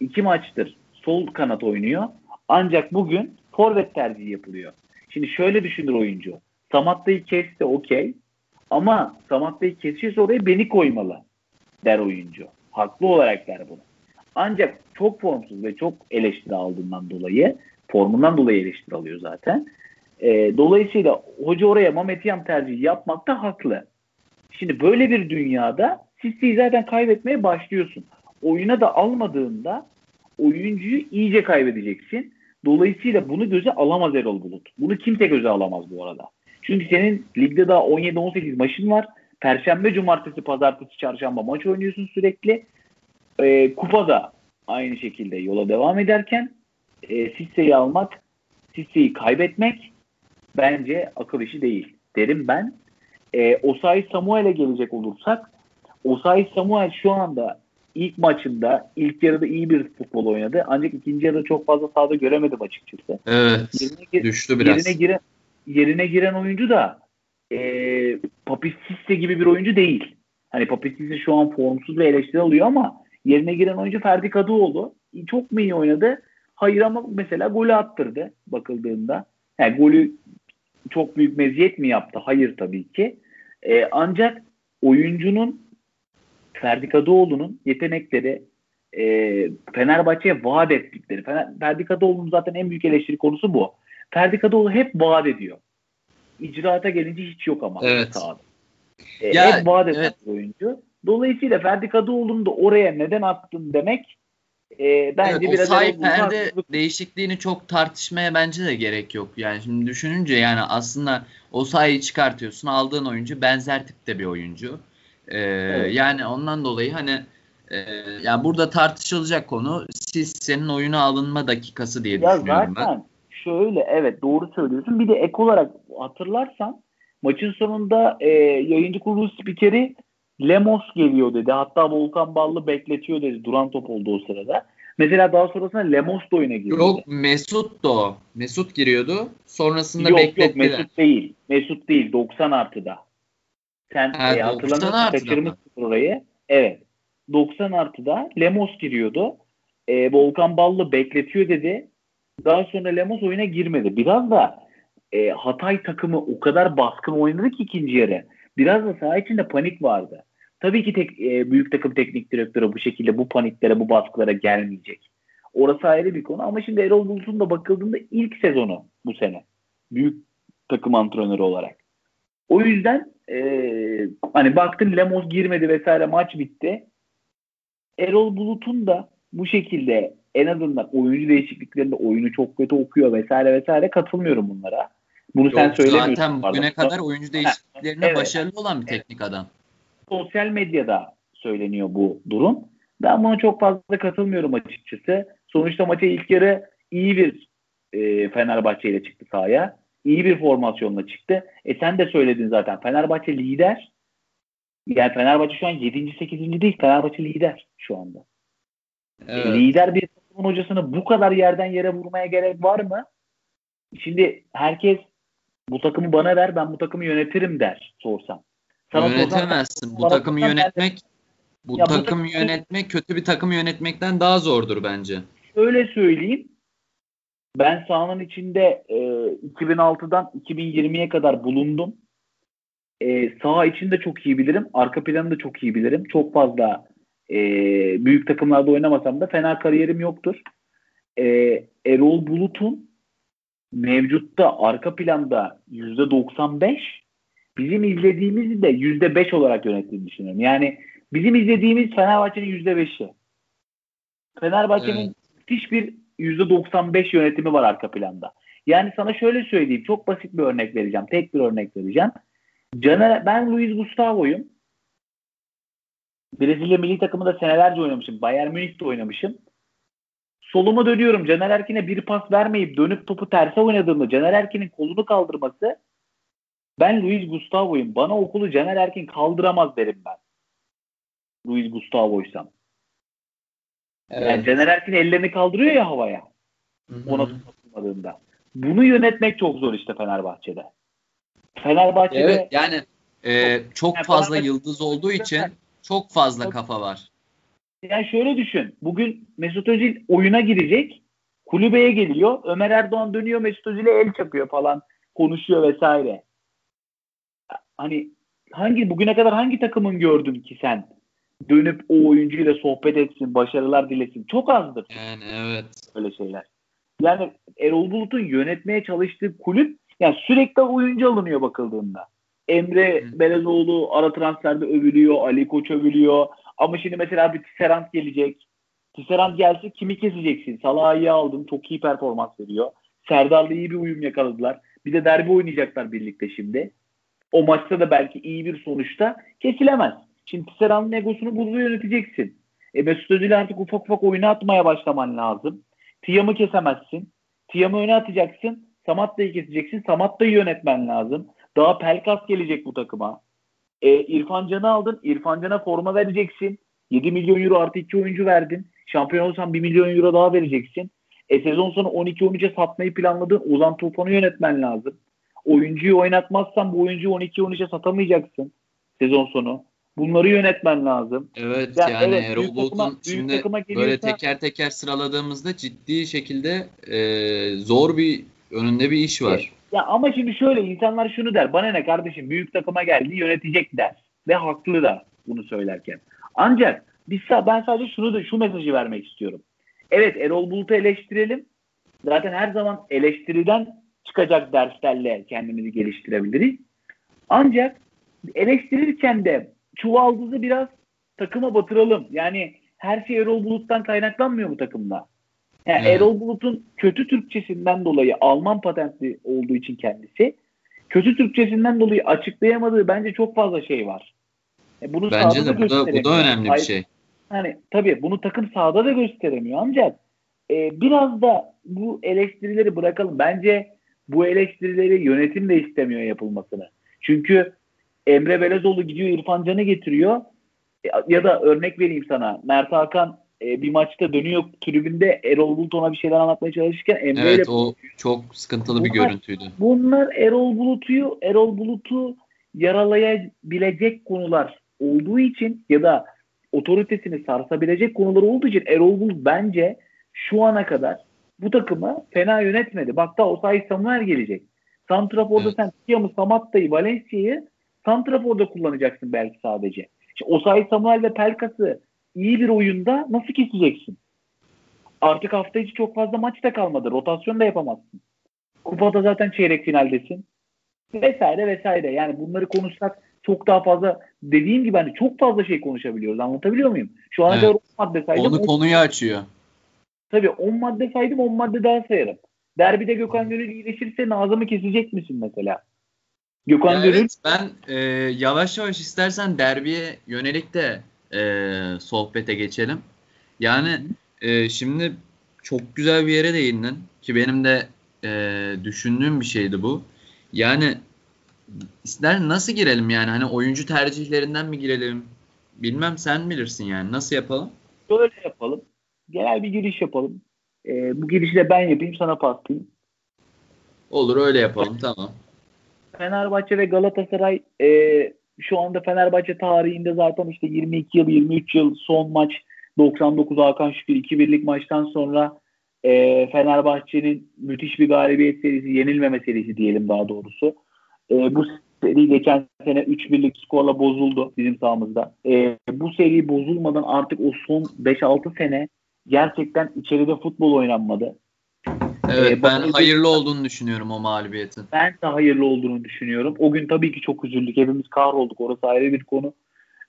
iki maçtır sol kanat oynuyor. Ancak bugün forvet tercihi yapılıyor. Şimdi şöyle düşünür oyuncu. Samatta'yı kesti okey. Ama Samatta'yı kesiyorsa oraya beni koymalı der oyuncu. Haklı olarak der bunu. Ancak çok formsuz ve çok eleştiri aldığından dolayı formundan dolayı eleştiri alıyor zaten. E, dolayısıyla hoca oraya Mehmet Yam tercihi yapmakta haklı. Şimdi böyle bir dünyada Sisse'yi zaten kaybetmeye başlıyorsun. Oyuna da almadığında oyuncuyu iyice kaybedeceksin. Dolayısıyla bunu göze alamaz Erol Bulut. Bunu kimse göze alamaz bu arada. Çünkü senin ligde daha 17-18 maçın var. Perşembe, cumartesi, pazartesi, çarşamba maç oynuyorsun sürekli. E, kupada aynı şekilde yola devam ederken e, Sisse'yi almak, Sisse'yi kaybetmek bence akıl işi değil derim ben. E, Osayi Samuel'e gelecek olursak Osayi Samuel şu anda ilk maçında ilk yarıda iyi bir futbol oynadı. Ancak ikinci yarıda çok fazla sahada göremedim açıkçası. Evet. Yerine, düştü biraz. Yerine giren, yerine giren oyuncu da e, Papistisse gibi bir oyuncu değil. Hani Papistisse şu an formsuz ve eleştiri alıyor ama yerine giren oyuncu Ferdi Kadıoğlu. Çok mu iyi oynadı? Hayır ama mesela golü attırdı bakıldığında. Yani golü çok büyük meziyet mi yaptı? Hayır tabii ki. E, ancak oyuncunun Ferdi Kadıoğlu'nun yetenekleri e, Fenerbahçe'ye vaat ettikleri. Fener, Ferdi Kadıoğlu'nun zaten en büyük eleştiri konusu bu. Ferdi Kadıoğlu hep vaat ediyor. İcraata gelince hiç yok ama evet. sahada. E, ya, hep vaat eden evet. oyuncu. Dolayısıyla Ferdi Kadıoğlu'nu da oraya neden attın demek e, bence evet, biraz o perde değişikliğini çok tartışmaya bence de gerek yok. Yani şimdi düşününce yani aslında o sayıyı çıkartıyorsun. Aldığın oyuncu benzer tipte bir oyuncu. Ee, evet. Yani ondan dolayı hani e, yani burada tartışılacak konu siz senin oyuna alınma dakikası diye ya düşünüyorum zaten, ben şöyle evet doğru söylüyorsun. Bir de ek olarak hatırlarsan maçın sonunda e, yayıncı kurulu spikeri Lemos geliyor dedi. Hatta Volkan Ballı bekletiyor dedi. Duran top oldu o sırada. Mesela daha sonrasında Lemos da oyuna girdi. Yok Mesut da o. Mesut giriyordu. Sonrasında yok, beklettiler. Yok Mesut değil. Mesut değil. 90 artıda. Sen ha, e, hatırlamıyorsun kaçırmışsın. orayı. Evet. 90 artıda Lemos giriyordu. E, Volkan Ballı bekletiyor dedi. Daha sonra Lemos oyuna girmedi. Biraz da e, Hatay takımı o kadar baskın oynadı ki ikinci yarı. Biraz da saha içinde panik vardı. Tabii ki tek, e, büyük takım teknik direktörü bu şekilde bu paniklere, bu baskılara gelmeyecek. Orası ayrı bir konu ama şimdi Erol Bulut'un da bakıldığında ilk sezonu bu sene. Büyük takım antrenörü olarak. O yüzden e, hani baktın Lemos girmedi vesaire maç bitti. Erol Bulut'un da bu şekilde en azından oyuncu değişikliklerinde oyunu çok kötü okuyor vesaire vesaire katılmıyorum bunlara. Bunu Yok, sen söylemiyorsun. Zaten bugüne pardon. kadar oyuncu değişikliklerinde evet. başarılı olan bir teknik adam. Sosyal medyada söyleniyor bu durum. Ben buna çok fazla katılmıyorum açıkçası. Sonuçta maça ilk yarı iyi bir e, Fenerbahçe ile çıktı sahaya. İyi bir formasyonla çıktı. E sen de söyledin zaten. Fenerbahçe lider. Yani Fenerbahçe şu an 7. 8. değil. Fenerbahçe lider şu anda. E, evet. E, lider bir takımın hocasını bu kadar yerden yere vurmaya gerek var mı? Şimdi herkes bu takımı bana ver ben bu takımı yönetirim der sorsam. Sana Yönetemezsin. Sorsam, bu takımı yönetmek bu ya takımı bu, yönetmek kötü bir takımı yönetmekten daha zordur bence. Öyle söyleyeyim. Ben sahanın içinde e, 2006'dan 2020'ye kadar bulundum. E, saha içinde çok iyi bilirim. Arka planı da çok iyi bilirim. Çok fazla e, büyük takımlarda oynamasam da fena kariyerim yoktur. E, Erol Bulut'un mevcutta arka planda %95 bizim izlediğimizi de %5 olarak yönettiğini düşünüyorum. Yani bizim izlediğimiz Fenerbahçe'nin %5'i. Fenerbahçe'nin evet. müthiş bir %95 yönetimi var arka planda. Yani sana şöyle söyleyeyim. Çok basit bir örnek vereceğim. Tek bir örnek vereceğim. Caner, ben Luis Gustavo'yum. Brezilya milli takımında senelerce oynamışım. Bayern Münih'te oynamışım. Soluma dönüyorum. Caner Erkin'e bir pas vermeyip dönüp topu terse oynadığımda Caner Erkin'in kolunu kaldırması ben Luis Gustavo'yum. Bana okulu Caner Erkin kaldıramaz derim ben. Luis Gustavo'ysam. Evet. Yani Caner Erkin ellerini kaldırıyor ya havaya. Hı-hı. Ona tutmadığında. Bunu yönetmek çok zor işte Fenerbahçe'de. Fenerbahçe'de Evet yani e, çok fazla yıldız olduğu için çok fazla kafa var. Yani şöyle düşün. Bugün Mesut Özil oyuna girecek. Kulübeye geliyor. Ömer Erdoğan dönüyor Mesut Özil'e el çakıyor falan. Konuşuyor vesaire. Hani hangi bugüne kadar hangi takımın gördün ki sen dönüp o oyuncuyla sohbet etsin, başarılar dilesin. Çok azdır. Yani evet. Öyle şeyler. Yani Erol Bulut'un yönetmeye çalıştığı kulüp yani sürekli oyuncu alınıyor bakıldığında. Emre Hı. Belezoğlu ara transferde övülüyor, Ali Koç övülüyor. Ama şimdi mesela bir Tisserand gelecek. Tisserand gelse kimi keseceksin? Salah'ı iyi aldın, çok iyi performans veriyor. Serdar'la iyi bir uyum yakaladılar. Bir de derbi oynayacaklar birlikte şimdi. O maçta da belki iyi bir sonuçta kesilemez. Şimdi Tisserand'ın egosunu burada yöneteceksin. E Mesut Özil artık ufak ufak oyuna atmaya başlaman lazım. Tiyam'ı kesemezsin. Tiyam'ı öne atacaksın. Samatta'yı keseceksin. Samatta'yı yönetmen lazım. Daha Pelkas gelecek bu takıma. E, İrfan Can'ı aldın. İrfan Can'a forma vereceksin. 7 milyon euro artı 2 oyuncu verdin. Şampiyon olsan 1 milyon euro daha vereceksin. E sezon sonu 12-13'e satmayı planladın. Ozan Tufan'ı yönetmen lazım. Oyuncuyu oynatmazsan bu oyuncuyu 12-13'e satamayacaksın sezon sonu. Bunları yönetmen lazım. Evet yani, yani evet, Erol Bulut'un şimdi geliyorsa, böyle teker teker sıraladığımızda ciddi şekilde e, zor bir önünde bir iş var. Ya ama şimdi şöyle insanlar şunu der. Bana ne kardeşim büyük takıma geldi yönetecek der. Ve haklı da bunu söylerken. Ancak biz ben sadece şunu da şu mesajı vermek istiyorum. Evet Erol Bulut'u eleştirelim. Zaten her zaman eleştiriden çıkacak derslerle kendimizi geliştirebiliriz. Ancak eleştirirken de çuvaldızı biraz takıma batıralım. Yani her şey Erol Bulut'tan kaynaklanmıyor bu takımda. Yani evet. Erol Bulut'un kötü Türkçesinden dolayı Alman patentli olduğu için kendisi kötü Türkçesinden dolayı açıklayamadığı bence çok fazla şey var. E bunu bence de bu da, bu da önemli bir şey. Hani tabii bunu takım sahada da gösteremiyor ancak e, biraz da bu eleştirileri bırakalım. Bence bu eleştirileri yönetim de istemiyor yapılmasını. Çünkü Emre Belezoğlu gidiyor İrfan Can'ı getiriyor. E, ya da örnek vereyim sana. Mert Hakan e, bir maçta dönüyor tribünde Erol Bulut ona bir şeyler anlatmaya çalışırken Emre Evet o çok sıkıntılı bunlar, bir görüntüydü. Bunlar Erol Bulut'u Erol Bulut'u yaralayabilecek konular. olduğu için ya da otoritesini sarsabilecek konuları olduğu için Erol Bulut bence şu ana kadar bu takımı fena yönetmedi. Bak da Osayi Samuel gelecek. Santrafor'da evet. sen Tiam'ı, Samatta'yı, Valencia'yı Santrafor'da kullanacaksın belki sadece. Şimdi Osayi Samuel ve Pelkas'ı iyi bir oyunda nasıl keseceksin? Artık hafta içi çok fazla maç da kalmadı. Rotasyon da yapamazsın. Kupada zaten çeyrek finaldesin. Vesaire vesaire. Yani bunları konuşsak çok daha fazla dediğim gibi hani çok fazla şey konuşabiliyoruz. Anlatabiliyor muyum? Şu ana evet. kadar 10 madde saydım. Onu konuyu açıyor. Tabii 10 madde saydım 10 madde daha sayarım. Derbide Gökhan Gönül iyileşirse Nazım'ı kesecek misin mesela? Gökhan ya Gönül. Evet, ben e, yavaş yavaş istersen derbiye yönelik de e, sohbete geçelim. Yani e, şimdi çok güzel bir yere değindin ki benim de e, düşündüğüm bir şeydi bu. Yani ister nasıl girelim yani hani oyuncu tercihlerinden mi girelim? Bilmem sen bilirsin yani nasıl yapalım? Böyle yapalım. Genel bir giriş yapalım. Ee, bu girişi de ben yapayım sana paslayayım. Olur öyle yapalım tamam. Fenerbahçe ve Galatasaray e, şu anda Fenerbahçe tarihinde zaten işte 22 yıl 23 yıl son maç 99 Hakan Şükür 2-1'lik maçtan sonra e, Fenerbahçe'nin müthiş bir galibiyet serisi yenilmeme serisi diyelim daha doğrusu. E, bu seri geçen sene 3-1'lik skorla bozuldu bizim sahamızda. E, bu seri bozulmadan artık o son 5-6 sene gerçekten içeride futbol oynanmadı. Evet ee, ben hayırlı olduğunu düşünüyorum o mağlubiyetin. Ben de hayırlı olduğunu düşünüyorum. O gün tabii ki çok üzüldük. Hepimiz kahrolduk. Orası ayrı bir konu.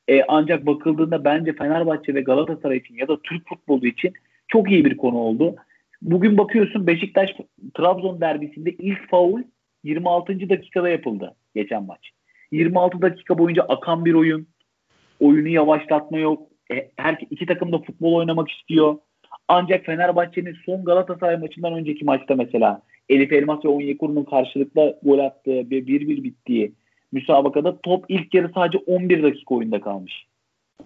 Ee, ancak bakıldığında bence Fenerbahçe ve Galatasaray için ya da Türk futbolu için çok iyi bir konu oldu. Bugün bakıyorsun Beşiktaş Trabzon derbisinde ilk faul 26. dakikada yapıldı geçen maç. 26 dakika boyunca akan bir oyun. Oyunu yavaşlatma yok. E, her iki takım da futbol oynamak istiyor. Ancak Fenerbahçe'nin son Galatasaray maçından önceki maçta mesela Elif Elmas ve Onyekuru'nun karşılıklı gol attığı ve 1-1 bittiği müsabakada top ilk yarı sadece 11 dakika oyunda kalmış.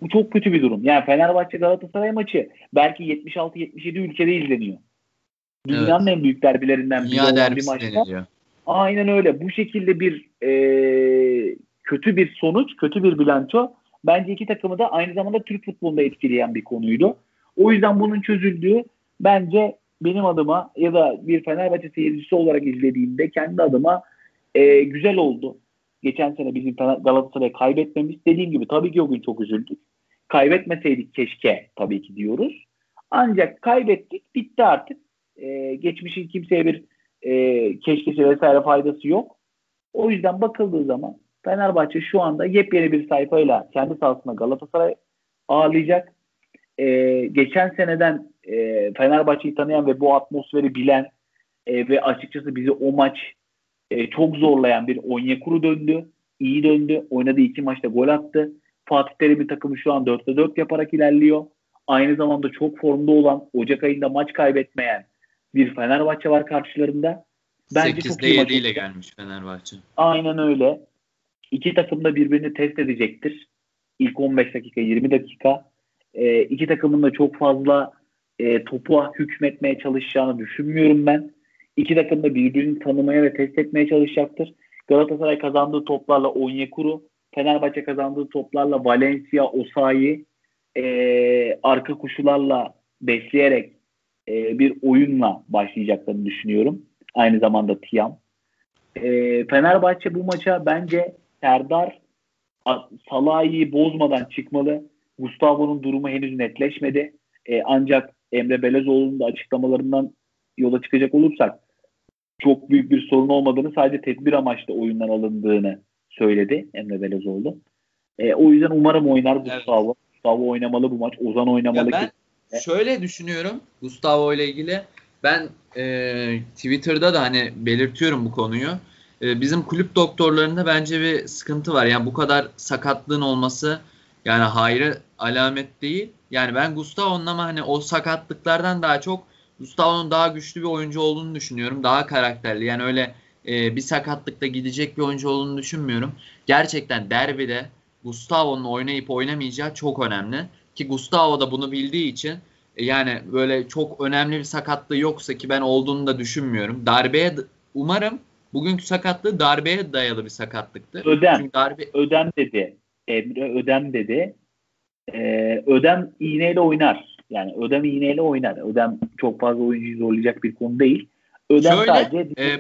Bu çok kötü bir durum. Yani Fenerbahçe Galatasaray maçı belki 76-77 ülkede izleniyor. Dünyanın evet. en büyük derbilerinden biri olan bir maçta. Deniliyor. Aynen öyle. Bu şekilde bir e, kötü bir sonuç, kötü bir bilanço bence iki takımı da aynı zamanda Türk futbolunda etkileyen bir konuydu. O yüzden bunun çözüldüğü bence benim adıma ya da bir Fenerbahçe seyircisi olarak izlediğimde kendi adıma e, güzel oldu. Geçen sene bizim Galatasaray'ı kaybetmemiz dediğim gibi tabii ki o gün çok üzüldük. Kaybetmeseydik keşke tabii ki diyoruz. Ancak kaybettik bitti artık. E, geçmişin kimseye bir e, keşkesi vesaire faydası yok. O yüzden bakıldığı zaman Fenerbahçe şu anda yepyeni bir sayfayla kendi sahasında Galatasaray ağırlayacak e, geçen seneden e, Fenerbahçe'yi tanıyan ve bu atmosferi bilen e, ve açıkçası bizi o maç e, çok zorlayan bir Onyekuru döndü. İyi döndü. Oynadığı iki maçta gol attı. Fatih Terim'in takımı şu an 4'te 4 yaparak ilerliyor. Aynı zamanda çok formda olan Ocak ayında maç kaybetmeyen bir Fenerbahçe var karşılarında. Bence 8'de 7 ile gelmiş Fenerbahçe. Aynen öyle. İki takım da birbirini test edecektir. İlk 15 dakika 20 dakika e, iki takımın da çok fazla e, topu hükmetmeye çalışacağını düşünmüyorum ben. İki takım da birbirini tanımaya ve test etmeye çalışacaktır. Galatasaray kazandığı toplarla Onyekuru, Fenerbahçe kazandığı toplarla Valencia, Osayi e, arka kuşularla besleyerek e, bir oyunla başlayacaklarını düşünüyorum. Aynı zamanda Tiam. E, Fenerbahçe bu maça bence Serdar Salah'ı bozmadan çıkmalı. Gustavo'nun durumu henüz netleşmedi. E, ancak Emre Belezoğlu'nun da açıklamalarından yola çıkacak olursak çok büyük bir sorun olmadığını sadece tedbir amaçlı oyundan alındığını söyledi Emre Belezoğlu. E, o yüzden umarım oynar Gustavo. Evet. Gustavo oynamalı bu maç. Ozan oynamalı. Ya ben ki. şöyle düşünüyorum Gustavo ile ilgili. Ben e, Twitter'da da hani belirtiyorum bu konuyu. E, bizim kulüp doktorlarında bence bir sıkıntı var. Yani bu kadar sakatlığın olması yani hayır alamet değil. Yani ben Gustavo'nun ama hani o sakatlıklardan daha çok Gustavo'nun daha güçlü bir oyuncu olduğunu düşünüyorum. Daha karakterli. Yani öyle e, bir sakatlıkta gidecek bir oyuncu olduğunu düşünmüyorum. Gerçekten derbide Gustavo'nun oynayıp oynamayacağı çok önemli. Ki Gustavo da bunu bildiği için e, yani böyle çok önemli bir sakatlığı yoksa ki ben olduğunu da düşünmüyorum. Darbeye umarım bugünkü sakatlığı darbeye dayalı bir sakatlıktır. Ödem. Çünkü darbe... Ödem dedi Emre Ödem dedi. Ee, Ödem iğneyle oynar. Yani Ödem iğneyle oynar. Ödem çok fazla oyuncuyu zorlayacak bir konu değil. Ödem Şöyle, sadece e,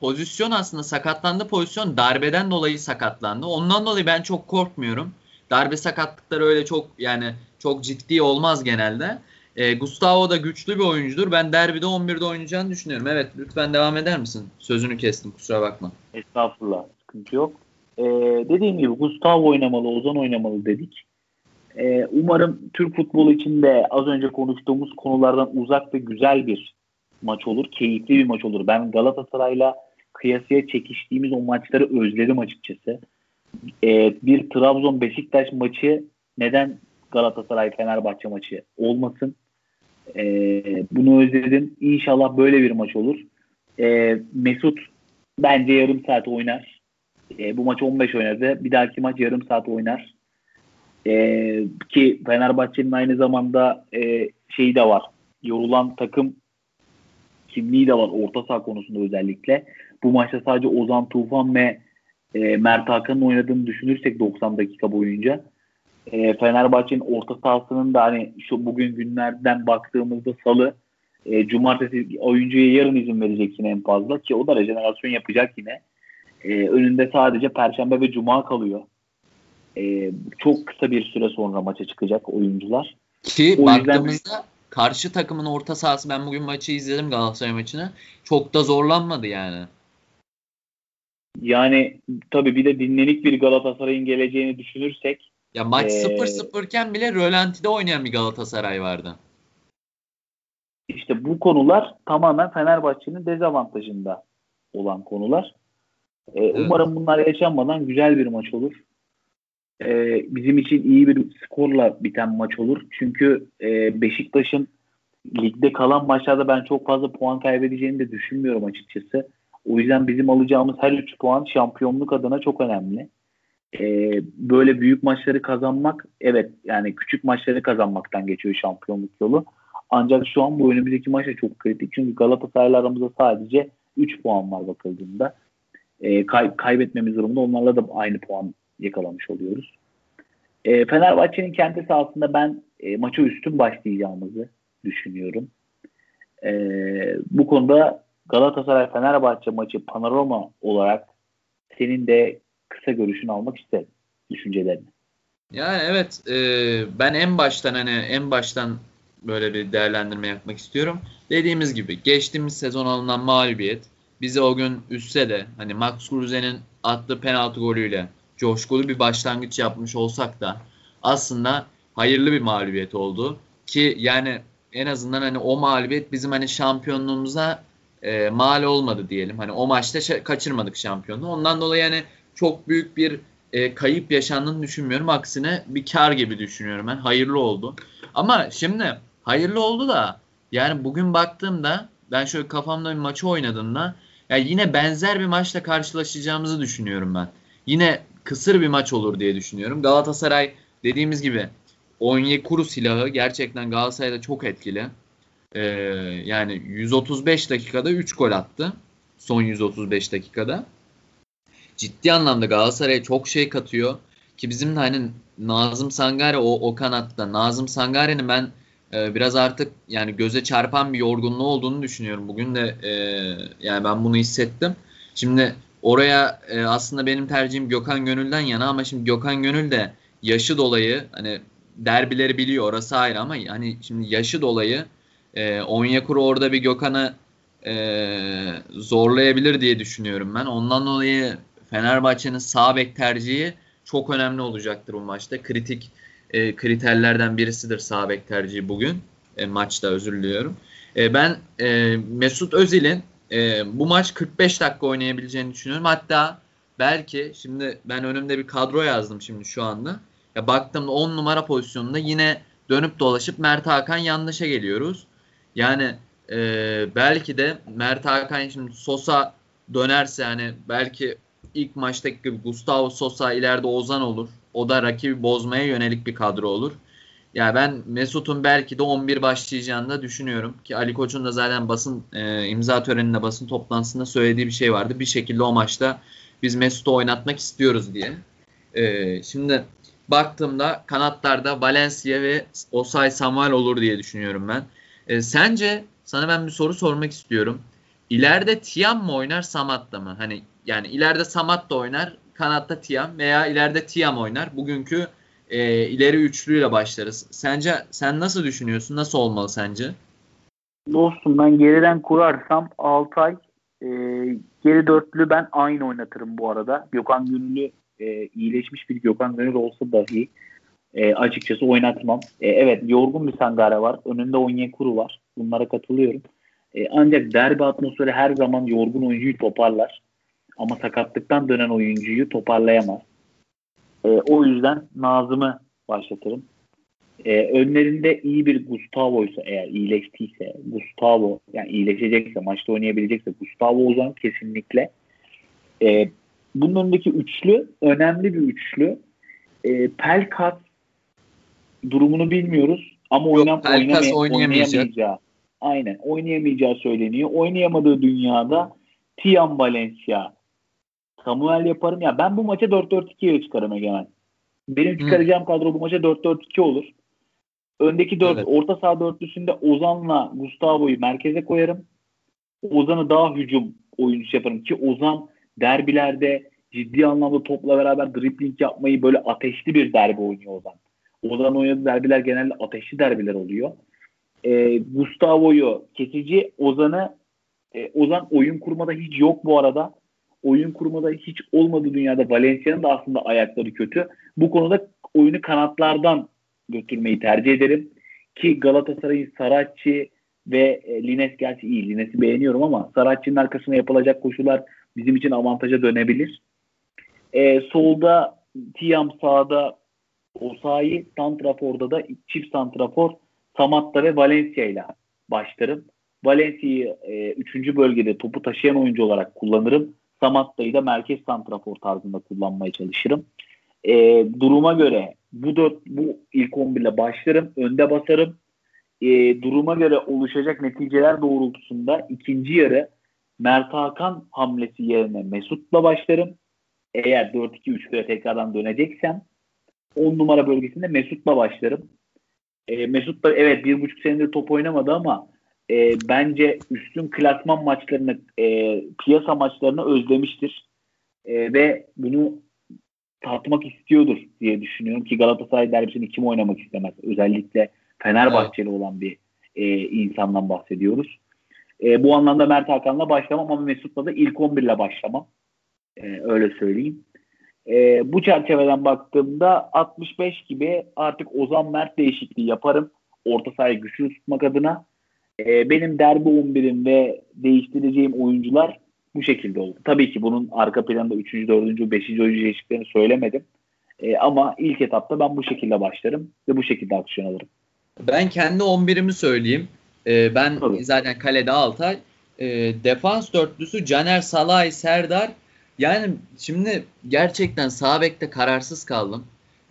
pozisyon aslında sakatlandı pozisyon darbeden dolayı sakatlandı. Ondan dolayı ben çok korkmuyorum. Darbe sakatlıkları öyle çok yani çok ciddi olmaz genelde. E, Gustavo da güçlü bir oyuncudur. Ben derbide 11'de oynayacağını düşünüyorum. Evet lütfen devam eder misin? Sözünü kestim kusura bakma. Estağfurullah sıkıntı yok. Ee, dediğim gibi Gustavo oynamalı, Ozan oynamalı dedik. Ee, umarım Türk futbolu için de az önce konuştuğumuz konulardan uzak ve güzel bir maç olur. Keyifli bir maç olur. Ben Galatasaray'la kıyasıya çekiştiğimiz o maçları özledim açıkçası. Ee, bir Trabzon-Beşiktaş maçı neden Galatasaray-Fenerbahçe maçı olmasın? Ee, bunu özledim. İnşallah böyle bir maç olur. Ee, Mesut bence yarım saat oynar. Ee, bu maç 15 oynadı. Bir dahaki maç yarım saat oynar. Ee, ki Fenerbahçe'nin aynı zamanda e, şeyi de var. Yorulan takım kimliği de var orta saha konusunda özellikle. Bu maçta sadece Ozan Tufan ve e, Mert Hakan'ın oynadığını düşünürsek 90 dakika boyunca e, Fenerbahçe'nin orta sahasının da hani şu bugün günlerden baktığımızda salı e, cumartesi oyuncuya yarın izin verecek yine en fazla ki o da rejenerasyon yapacak yine. E, önünde sadece perşembe ve cuma kalıyor. E, çok kısa bir süre sonra maça çıkacak oyuncular. Ki o baktığımızda yüzden... karşı takımın orta sahası ben bugün maçı izledim Galatasaray maçını. Çok da zorlanmadı yani. Yani tabii bir de dinlenik bir Galatasaray'ın geleceğini düşünürsek ya maç 0-0 ee, iken bile rölantide oynayan bir Galatasaray vardı. İşte bu konular tamamen Fenerbahçe'nin dezavantajında olan konular. Ee, evet. Umarım bunlar yaşanmadan güzel bir maç olur. Ee, bizim için iyi bir skorla biten maç olur. Çünkü e, Beşiktaş'ın ligde kalan maçlarda ben çok fazla puan kaybedeceğini de düşünmüyorum açıkçası. O yüzden bizim alacağımız her 3 puan şampiyonluk adına çok önemli e, böyle büyük maçları kazanmak evet yani küçük maçları kazanmaktan geçiyor şampiyonluk yolu. Ancak şu an bu önümüzdeki maç da çok kritik. Çünkü Galatasaray'la aramızda sadece 3 puan var bakıldığında. E, kay- kaybetmemiz durumunda onlarla da aynı puan yakalamış oluyoruz. E, Fenerbahçe'nin kendi sahasında ben e, maça üstün başlayacağımızı düşünüyorum. E, bu konuda Galatasaray-Fenerbahçe maçı panorama olarak senin de kısa görüşünü almak isterim. Düşüncelerini. Yani evet e, ben en baştan hani en baştan böyle bir değerlendirme yapmak istiyorum. Dediğimiz gibi geçtiğimiz sezon alınan mağlubiyet bizi o gün üstse de hani Max Kruse'nin attığı penaltı golüyle coşkulu bir başlangıç yapmış olsak da aslında hayırlı bir mağlubiyet oldu. Ki yani en azından hani o mağlubiyet bizim hani şampiyonluğumuza e, mal olmadı diyelim. Hani o maçta kaçırmadık şampiyonluğu. Ondan dolayı yani çok büyük bir e, kayıp yaşandığını düşünmüyorum. Aksine bir kar gibi düşünüyorum ben. Hayırlı oldu. Ama şimdi hayırlı oldu da yani bugün baktığımda ben şöyle kafamda bir maçı oynadığımda yani yine benzer bir maçla karşılaşacağımızı düşünüyorum ben. Yine kısır bir maç olur diye düşünüyorum. Galatasaray dediğimiz gibi Onyekuru silahı gerçekten Galatasaray'da çok etkili. Ee, yani 135 dakikada 3 gol attı. Son 135 dakikada ciddi anlamda Galatasaray'a çok şey katıyor. Ki bizim de hani Nazım Sangare o, o kanatta. Nazım Sangare'nin ben e, biraz artık yani göze çarpan bir yorgunluğu olduğunu düşünüyorum. Bugün de e, yani ben bunu hissettim. Şimdi oraya e, aslında benim tercihim Gökhan Gönül'den yana ama şimdi Gökhan Gönül de yaşı dolayı hani derbileri biliyor orası ayrı ama hani şimdi yaşı dolayı e, Onyekuru orada bir Gökhan'ı e, zorlayabilir diye düşünüyorum ben. Ondan dolayı Fenerbahçe'nin sağ bek tercihi çok önemli olacaktır bu maçta. Kritik e, kriterlerden birisidir sağ bek tercihi bugün. E, maçta özür diliyorum. E, ben e, Mesut Özil'in e, bu maç 45 dakika oynayabileceğini düşünüyorum. Hatta belki şimdi ben önümde bir kadro yazdım şimdi şu anda. Ya baktığımda 10 numara pozisyonunda yine dönüp dolaşıp Mert Hakan yanlışa geliyoruz. Yani e, belki de Mert Hakan şimdi Sosa dönerse hani belki ilk maçtaki gibi Gustavo Sosa ileride Ozan olur. O da rakibi bozmaya yönelik bir kadro olur. Yani ben Mesut'un belki de 11 başlayacağını da düşünüyorum. Ki Ali Koç'un da zaten basın e, imza töreninde basın toplantısında söylediği bir şey vardı. Bir şekilde o maçta biz Mesut'u oynatmak istiyoruz diye. E, şimdi baktığımda kanatlarda Valencia ve Osay Samuel olur diye düşünüyorum ben. E, sence sana ben bir soru sormak istiyorum. İleride Tiam mı oynar Samat'ta mı? Hani yani ileride Samat da oynar, kanatta Tiam veya ileride Tiam oynar. Bugünkü e, ileri üçlüyle başlarız. Sence sen nasıl düşünüyorsun? Nasıl olmalı sence? Dostum ben geriden kurarsam Altay e, geri dörtlü ben aynı oynatırım bu arada. Gökhan Gönüllü e, iyileşmiş bir Gökhan Gönül olsa dahi e, açıkçası oynatmam. E, evet yorgun bir Sangare var. Önünde Onyekuru var. Bunlara katılıyorum. E, ancak derbi atmosferi her zaman yorgun oyuncuyu toparlar. Ama sakatlıktan dönen oyuncuyu toparlayamaz. E, o yüzden Nazım'ı başlatırım. E, önlerinde iyi bir Gustavo ise eğer iyileştiyse Gustavo yani iyileşecekse maçta oynayabilecekse Gustavo Ozan kesinlikle e, bunun önündeki üçlü önemli bir üçlü. E, Pelkas durumunu bilmiyoruz ama Yok, oynam, oynamay- oynayamayacağı aynen oynayamayacağı söyleniyor. Oynayamadığı dünyada Tiam Valencia Samuel yaparım. Ya ben bu maça 4-4-2'ye çıkarım Egemen. Benim çıkaracağım kadro bu maça 4-4-2 olur. Öndeki 4 Evet. orta saha dörtlüsünde Ozan'la Gustavo'yu merkeze koyarım. Ozan'ı daha hücum oyuncusu yaparım ki Ozan derbilerde ciddi anlamda topla beraber dribbling yapmayı böyle ateşli bir derbi oynuyor Ozan. Ozan oynadığı derbiler genelde ateşli derbiler oluyor. Ee, Gustavo'yu kesici, Ozan'ı e, Ozan oyun kurmada hiç yok bu arada. Oyun kurmada hiç olmadığı dünyada Valencia'nın da aslında ayakları kötü. Bu konuda oyunu kanatlardan götürmeyi tercih ederim. Ki Galatasaray'ın Saracchi ve e, Lines gerçi iyi. Lines'i beğeniyorum ama Saracchi'nin arkasına yapılacak koşular bizim için avantaja dönebilir. E, solda Tiam sağda Osayi, Santrafor'da da çift Santrafor Samatta ve Valencia ile başlarım. Valencia'yı e, bölgede topu taşıyan oyuncu olarak kullanırım. Samatta'yı da merkez santrafor tarzında kullanmaya çalışırım. E, duruma göre bu dört bu ilk 11 ile başlarım. Önde basarım. E, duruma göre oluşacak neticeler doğrultusunda ikinci yarı Mert Hakan hamlesi yerine Mesut'la başlarım. Eğer 4-2-3'e tekrardan döneceksem 10 numara bölgesinde Mesut'la başlarım. E, Mesut da evet bir buçuk senedir top oynamadı ama e, bence üstün klasman maçlarını, e, piyasa maçlarını özlemiştir. E, ve bunu tatmak istiyordur diye düşünüyorum ki Galatasaray derbisini kim oynamak istemez? Özellikle Fenerbahçeli olan bir e, insandan bahsediyoruz. E, bu anlamda Mert Hakan'la başlamam ama Mesut'la da ilk 11 ile başlamam. E, öyle söyleyeyim. E, bu çerçeveden baktığımda 65 gibi artık Ozan Mert değişikliği yaparım. Orta sahayı güçlü tutmak adına. E, benim derbi 11'im ve değiştireceğim oyuncular bu şekilde oldu. Tabii ki bunun arka planında 3. 4. 5. oyuncu değişikliklerini söylemedim. E, ama ilk etapta ben bu şekilde başlarım ve bu şekilde aksiyon alırım. Ben kendi 11'imi söyleyeyim. Ee, ben Tabii. zaten kalede Altay. Ee, defans dörtlüsü Caner Salay Serdar. Yani şimdi gerçekten sağ bekte kararsız kaldım.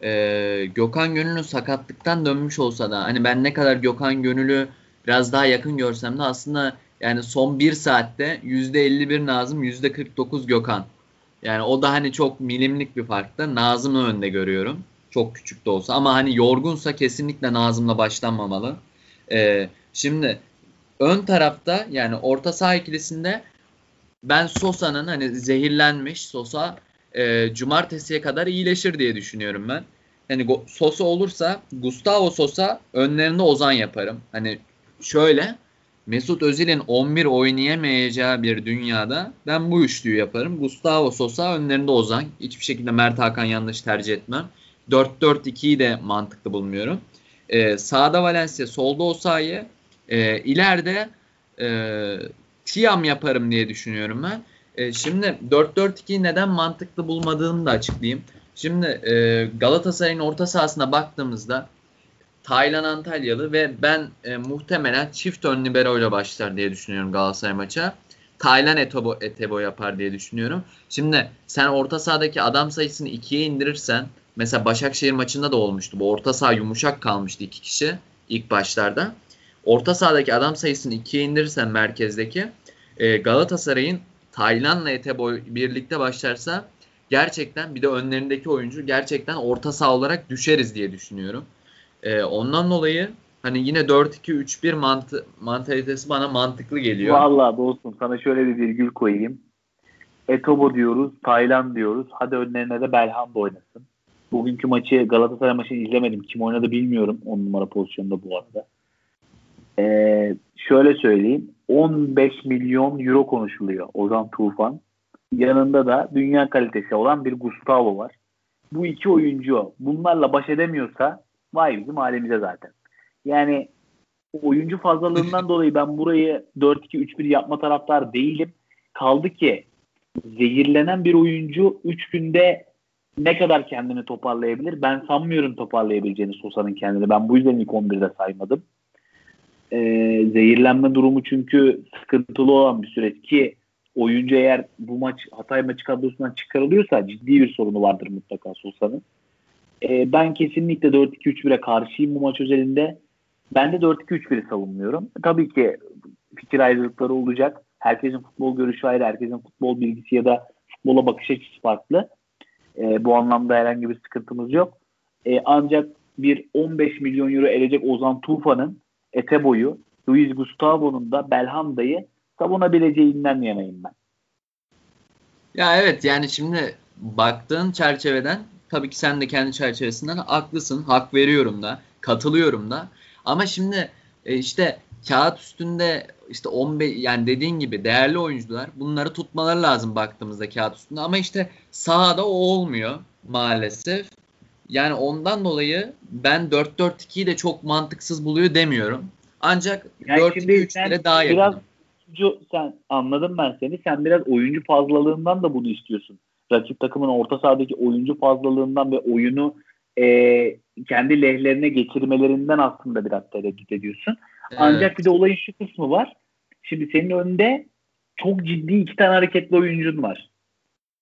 Ee, Gökhan Gönül'ün sakatlıktan dönmüş olsa da hani ben ne kadar Gökhan Gönül'ü biraz daha yakın görsem de aslında yani son bir saatte %51 Nazım %49 Gökhan. Yani o da hani çok milimlik bir farkta. Nazım'ı önde görüyorum. Çok küçük de olsa. Ama hani yorgunsa kesinlikle Nazım'la başlanmamalı. Ee, şimdi ön tarafta yani orta saha ikilisinde ben Sosa'nın hani zehirlenmiş Sosa e, cumartesiye kadar iyileşir diye düşünüyorum ben. Hani Sosa olursa Gustavo Sosa önlerinde Ozan yaparım. Hani şöyle Mesut Özil'in 11 oynayamayacağı bir dünyada ben bu üçlüyü yaparım. Gustavo Sosa önlerinde Ozan. Hiçbir şekilde Mert Hakan yanlış tercih etmem. 4-4-2'yi de mantıklı bulmuyorum. Ee, sağda Valencia, solda Osayi. Ee, ileride e, Tiam yaparım diye düşünüyorum ben. Ee, şimdi 4-4-2'yi neden mantıklı bulmadığımı da açıklayayım. Şimdi e, Galatasaray'ın orta sahasına baktığımızda Taylan Antalyalı ve ben e, muhtemelen çift ön libero ile başlar diye düşünüyorum Galatasaray maça. Taylan Etebo, Etebo yapar diye düşünüyorum. Şimdi sen orta sahadaki adam sayısını ikiye indirirsen mesela Başakşehir maçında da olmuştu. Bu orta saha yumuşak kalmıştı iki kişi ilk başlarda. Orta sahadaki adam sayısını ikiye indirirsen merkezdeki e, Galatasaray'ın Taylan'la Etebo birlikte başlarsa gerçekten bir de önlerindeki oyuncu gerçekten orta saha olarak düşeriz diye düşünüyorum. E, ondan dolayı hani yine 4-2-3-1 mantı, mantalitesi bana mantıklı geliyor. Vallahi dostum sana şöyle bir virgül koyayım. Etobo diyoruz, Tayland diyoruz. Hadi önlerine de Belhanda oynasın. Bugünkü maçı Galatasaray maçını izlemedim. Kim oynadı bilmiyorum 10 numara pozisyonda bu arada. Ee, şöyle söyleyeyim. 15 milyon euro konuşuluyor Ozan Tufan. Yanında da dünya kalitesi olan bir Gustavo var. Bu iki oyuncu bunlarla baş edemiyorsa vay bizim halimize zaten. Yani oyuncu fazlalığından dolayı ben burayı 4-2-3-1 yapma taraftar değilim. Kaldı ki zehirlenen bir oyuncu 3 günde ne kadar kendini toparlayabilir? Ben sanmıyorum toparlayabileceğini Sosa'nın kendini. Ben bu yüzden ilk 11'de saymadım. Ee, zehirlenme durumu çünkü sıkıntılı olan bir süreç ki oyuncu eğer bu maç Hatay maçı kadrosundan çıkarılıyorsa ciddi bir sorunu vardır mutlaka Sosa'nın. Ee, ben kesinlikle 4-2-3-1'e karşıyım bu maç özelinde. Ben de 4-2-3-1'i savunmuyorum. Tabii ki fikir ayrılıkları olacak. Herkesin futbol görüşü ayrı, herkesin futbol bilgisi ya da futbola bakış açısı farklı. E, bu anlamda herhangi bir sıkıntımız yok. E, ancak bir 15 milyon euro elecek Ozan Tufan'ın Etebo'yu, Luis Gustavo'nun da Belhanda'yı savunabileceğinden yanayım ben. Ya evet yani şimdi baktığın çerçeveden tabii ki sen de kendi çerçevesinden haklısın. Hak veriyorum da, katılıyorum da. Ama şimdi e, işte kağıt üstünde işte 15 yani dediğin gibi değerli oyuncular bunları tutmaları lazım baktığımızda kağıt üstünde ama işte sahada o olmuyor maalesef. Yani ondan dolayı ben 4-4-2'yi de çok mantıksız buluyor demiyorum. Ancak yani 4-2-3'lere daha yakın. Biraz sen anladım ben seni. Sen biraz oyuncu fazlalığından da bunu istiyorsun. Rakip takımın orta sahadaki oyuncu fazlalığından ve oyunu e, kendi lehlerine getirmelerinden aslında biraz tereddüt ediyorsun. Evet. Ancak bir de olayın şu kısmı var. Şimdi senin önünde çok ciddi iki tane hareketli oyuncun var.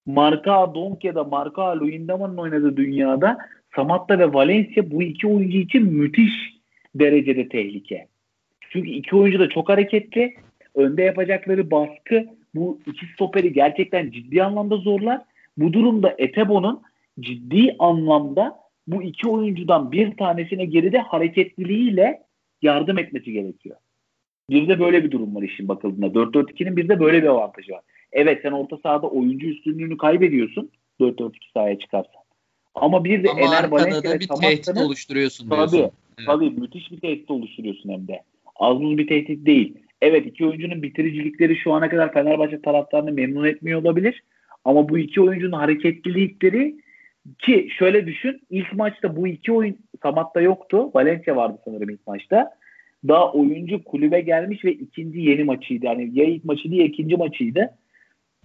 Marka Donk ya da Marka Luyendama'nın oynadığı dünyada Samatta ve Valencia bu iki oyuncu için müthiş derecede tehlike. Çünkü iki oyuncu da çok hareketli. Önde yapacakları baskı bu iki stoperi gerçekten ciddi anlamda zorlar. Bu durumda Etebo'nun ciddi anlamda bu iki oyuncudan bir tanesine geride hareketliliğiyle yardım etmesi gerekiyor. Bir de böyle bir durum var işin bakıldığında. 4-4-2'nin bir de böyle bir avantajı var. Evet sen orta sahada oyuncu üstünlüğünü kaybediyorsun 4-4-2 sahaya çıkarsan. Ama bir de Ama Ener Valencia da bir tehdit oluşturuyorsun diyorsun. Tabii, evet. tabii müthiş bir tehdit oluşturuyorsun hem de. Az buz bir tehdit değil. Evet iki oyuncunun bitiricilikleri şu ana kadar Fenerbahçe taraftarını memnun etmiyor olabilir. Ama bu iki oyuncunun hareketlilikleri ki şöyle düşün ilk maçta bu iki oyun Samat'ta yoktu. Valencia vardı sanırım ilk maçta. Daha oyuncu kulübe gelmiş ve ikinci yeni maçıydı. Yani ya ilk maçı değil ikinci maçıydı.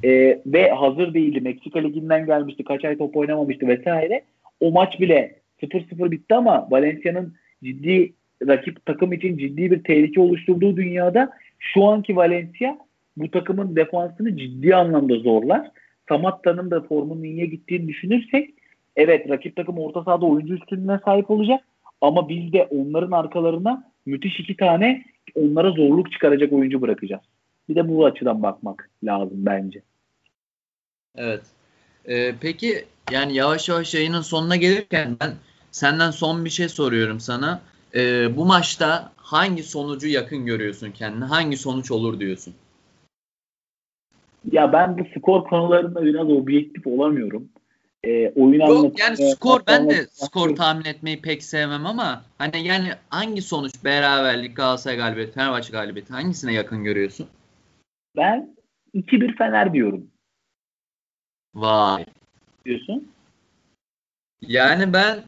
Ee, ve hazır değildi. Meksika Ligi'nden gelmişti. Kaç ay top oynamamıştı vesaire. O maç bile 0-0 bitti ama Valencia'nın ciddi rakip takım için ciddi bir tehlike oluşturduğu dünyada şu anki Valencia bu takımın defansını ciddi anlamda zorlar. Samatta'nın da formunun iyiye gittiğini düşünürsek evet rakip takım orta sahada oyuncu üstünlüğüne sahip olacak ama biz de onların arkalarına müthiş iki tane onlara zorluk çıkaracak oyuncu bırakacağız. Bir de bu açıdan bakmak lazım bence. Evet. Ee, peki yani yavaş yavaş yayının sonuna gelirken ben senden son bir şey soruyorum sana. Ee, bu maçta hangi sonucu yakın görüyorsun kendine? Hangi sonuç olur diyorsun? Ya ben bu skor konularında biraz objektif olamıyorum e, oyun Yok yani skor ben de skor tahmin etmeyi pek sevmem ama hani yani hangi sonuç beraberlik Galatasaray galibiyeti Fenerbahçe galibiyeti hangisine yakın görüyorsun? Ben 2-1 Fener diyorum. Vay. Diyorsun? Yani ben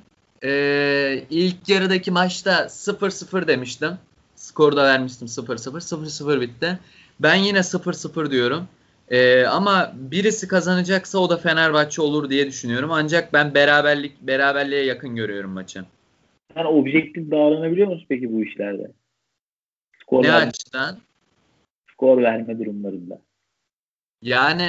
e, ilk yarıdaki maçta 0-0 demiştim. Skoru da vermiştim 0-0. 0-0 bitti. Ben yine 0-0 diyorum. Ee, ama birisi kazanacaksa o da Fenerbahçe olur diye düşünüyorum. Ancak ben beraberlik beraberliğe yakın görüyorum maçı. Sen objektif davranabiliyor musun peki bu işlerde? Skor ne verme, açıdan? Skor verme durumlarında. Yani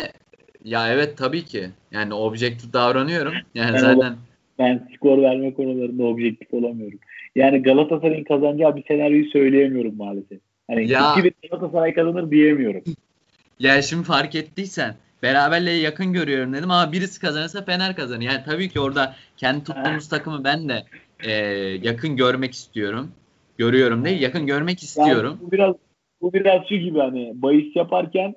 ya evet tabii ki. Yani objektif davranıyorum. Yani ben zaten ben skor verme konularında objektif olamıyorum. Yani Galatasaray'ın kazanacağı bir senaryoyu söyleyemiyorum maalesef. Hani ya, 2 Galatasaray kazanır diyemiyorum. Yani şimdi fark ettiysen beraberliğe yakın görüyorum dedim ama birisi kazanırsa Fener kazanır. Yani tabii ki orada kendi tuttuğumuz takımı ben de e, yakın görmek istiyorum. Görüyorum değil, yakın görmek istiyorum. Yani bu biraz bu biraz şu gibi hani bahis yaparken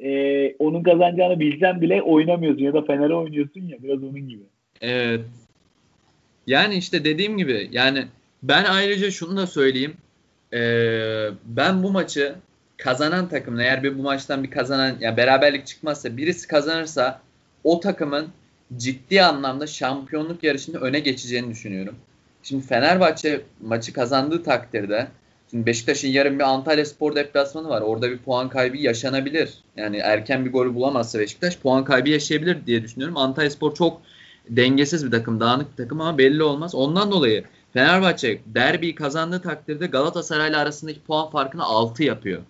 e, onun kazanacağını bilsen bile oynamıyorsun ya da Fener'e oynuyorsun ya biraz onun gibi. Evet. Yani işte dediğim gibi yani ben ayrıca şunu da söyleyeyim. Ee, ben bu maçı kazanan takımın eğer bir bu maçtan bir kazanan ya beraberlik çıkmazsa birisi kazanırsa o takımın ciddi anlamda şampiyonluk yarışında öne geçeceğini düşünüyorum. Şimdi Fenerbahçe maçı kazandığı takdirde Şimdi Beşiktaş'ın yarın bir Antalya Spor deplasmanı var. Orada bir puan kaybı yaşanabilir. Yani erken bir golü bulamazsa Beşiktaş puan kaybı yaşayabilir diye düşünüyorum. Antalya Spor çok dengesiz bir takım, dağınık bir takım ama belli olmaz. Ondan dolayı Fenerbahçe derbiyi kazandığı takdirde Galatasaray'la arasındaki puan farkını 6 yapıyor.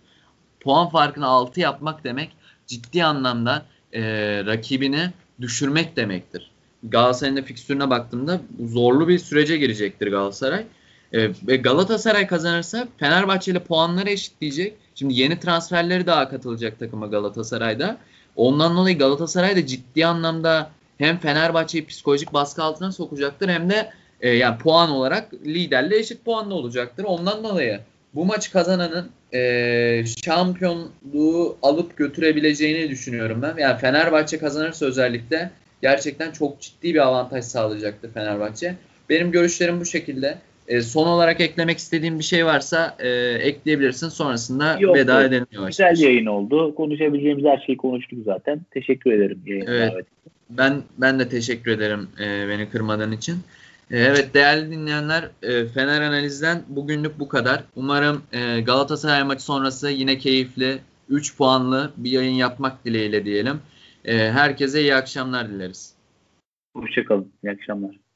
Puan farkını 6 yapmak demek ciddi anlamda e, rakibini düşürmek demektir. Galatasaray'ın da fikstürüne baktığımda zorlu bir sürece girecektir Galatasaray. E, Galatasaray kazanırsa Fenerbahçe ile puanları eşitleyecek. Şimdi yeni transferleri daha katılacak takıma Galatasaray'da. Ondan dolayı Galatasaray da ciddi anlamda hem Fenerbahçe'yi psikolojik baskı altına sokacaktır hem de e, yani puan olarak liderle eşit puanlı olacaktır. Ondan dolayı bu maç kazananın e, şampiyonluğu alıp götürebileceğini düşünüyorum ben. Yani Fenerbahçe kazanırsa özellikle gerçekten çok ciddi bir avantaj sağlayacaktır Fenerbahçe. Benim görüşlerim bu şekilde. E, son olarak eklemek istediğim bir şey varsa e, ekleyebilirsin. Sonrasında Yok, veda edelim. Güzel yayın oldu. Konuşabileceğimiz her şeyi konuştuk zaten. Teşekkür ederim evet. davet Ben ben de teşekkür ederim e, beni kırmadan için. E, evet değerli dinleyenler e, Fener Analiz'den bugünlük bu kadar. Umarım e, Galatasaray maçı sonrası yine keyifli 3 puanlı bir yayın yapmak dileğiyle diyelim. Herkese iyi akşamlar dileriz. Hoşçakalın. İyi akşamlar.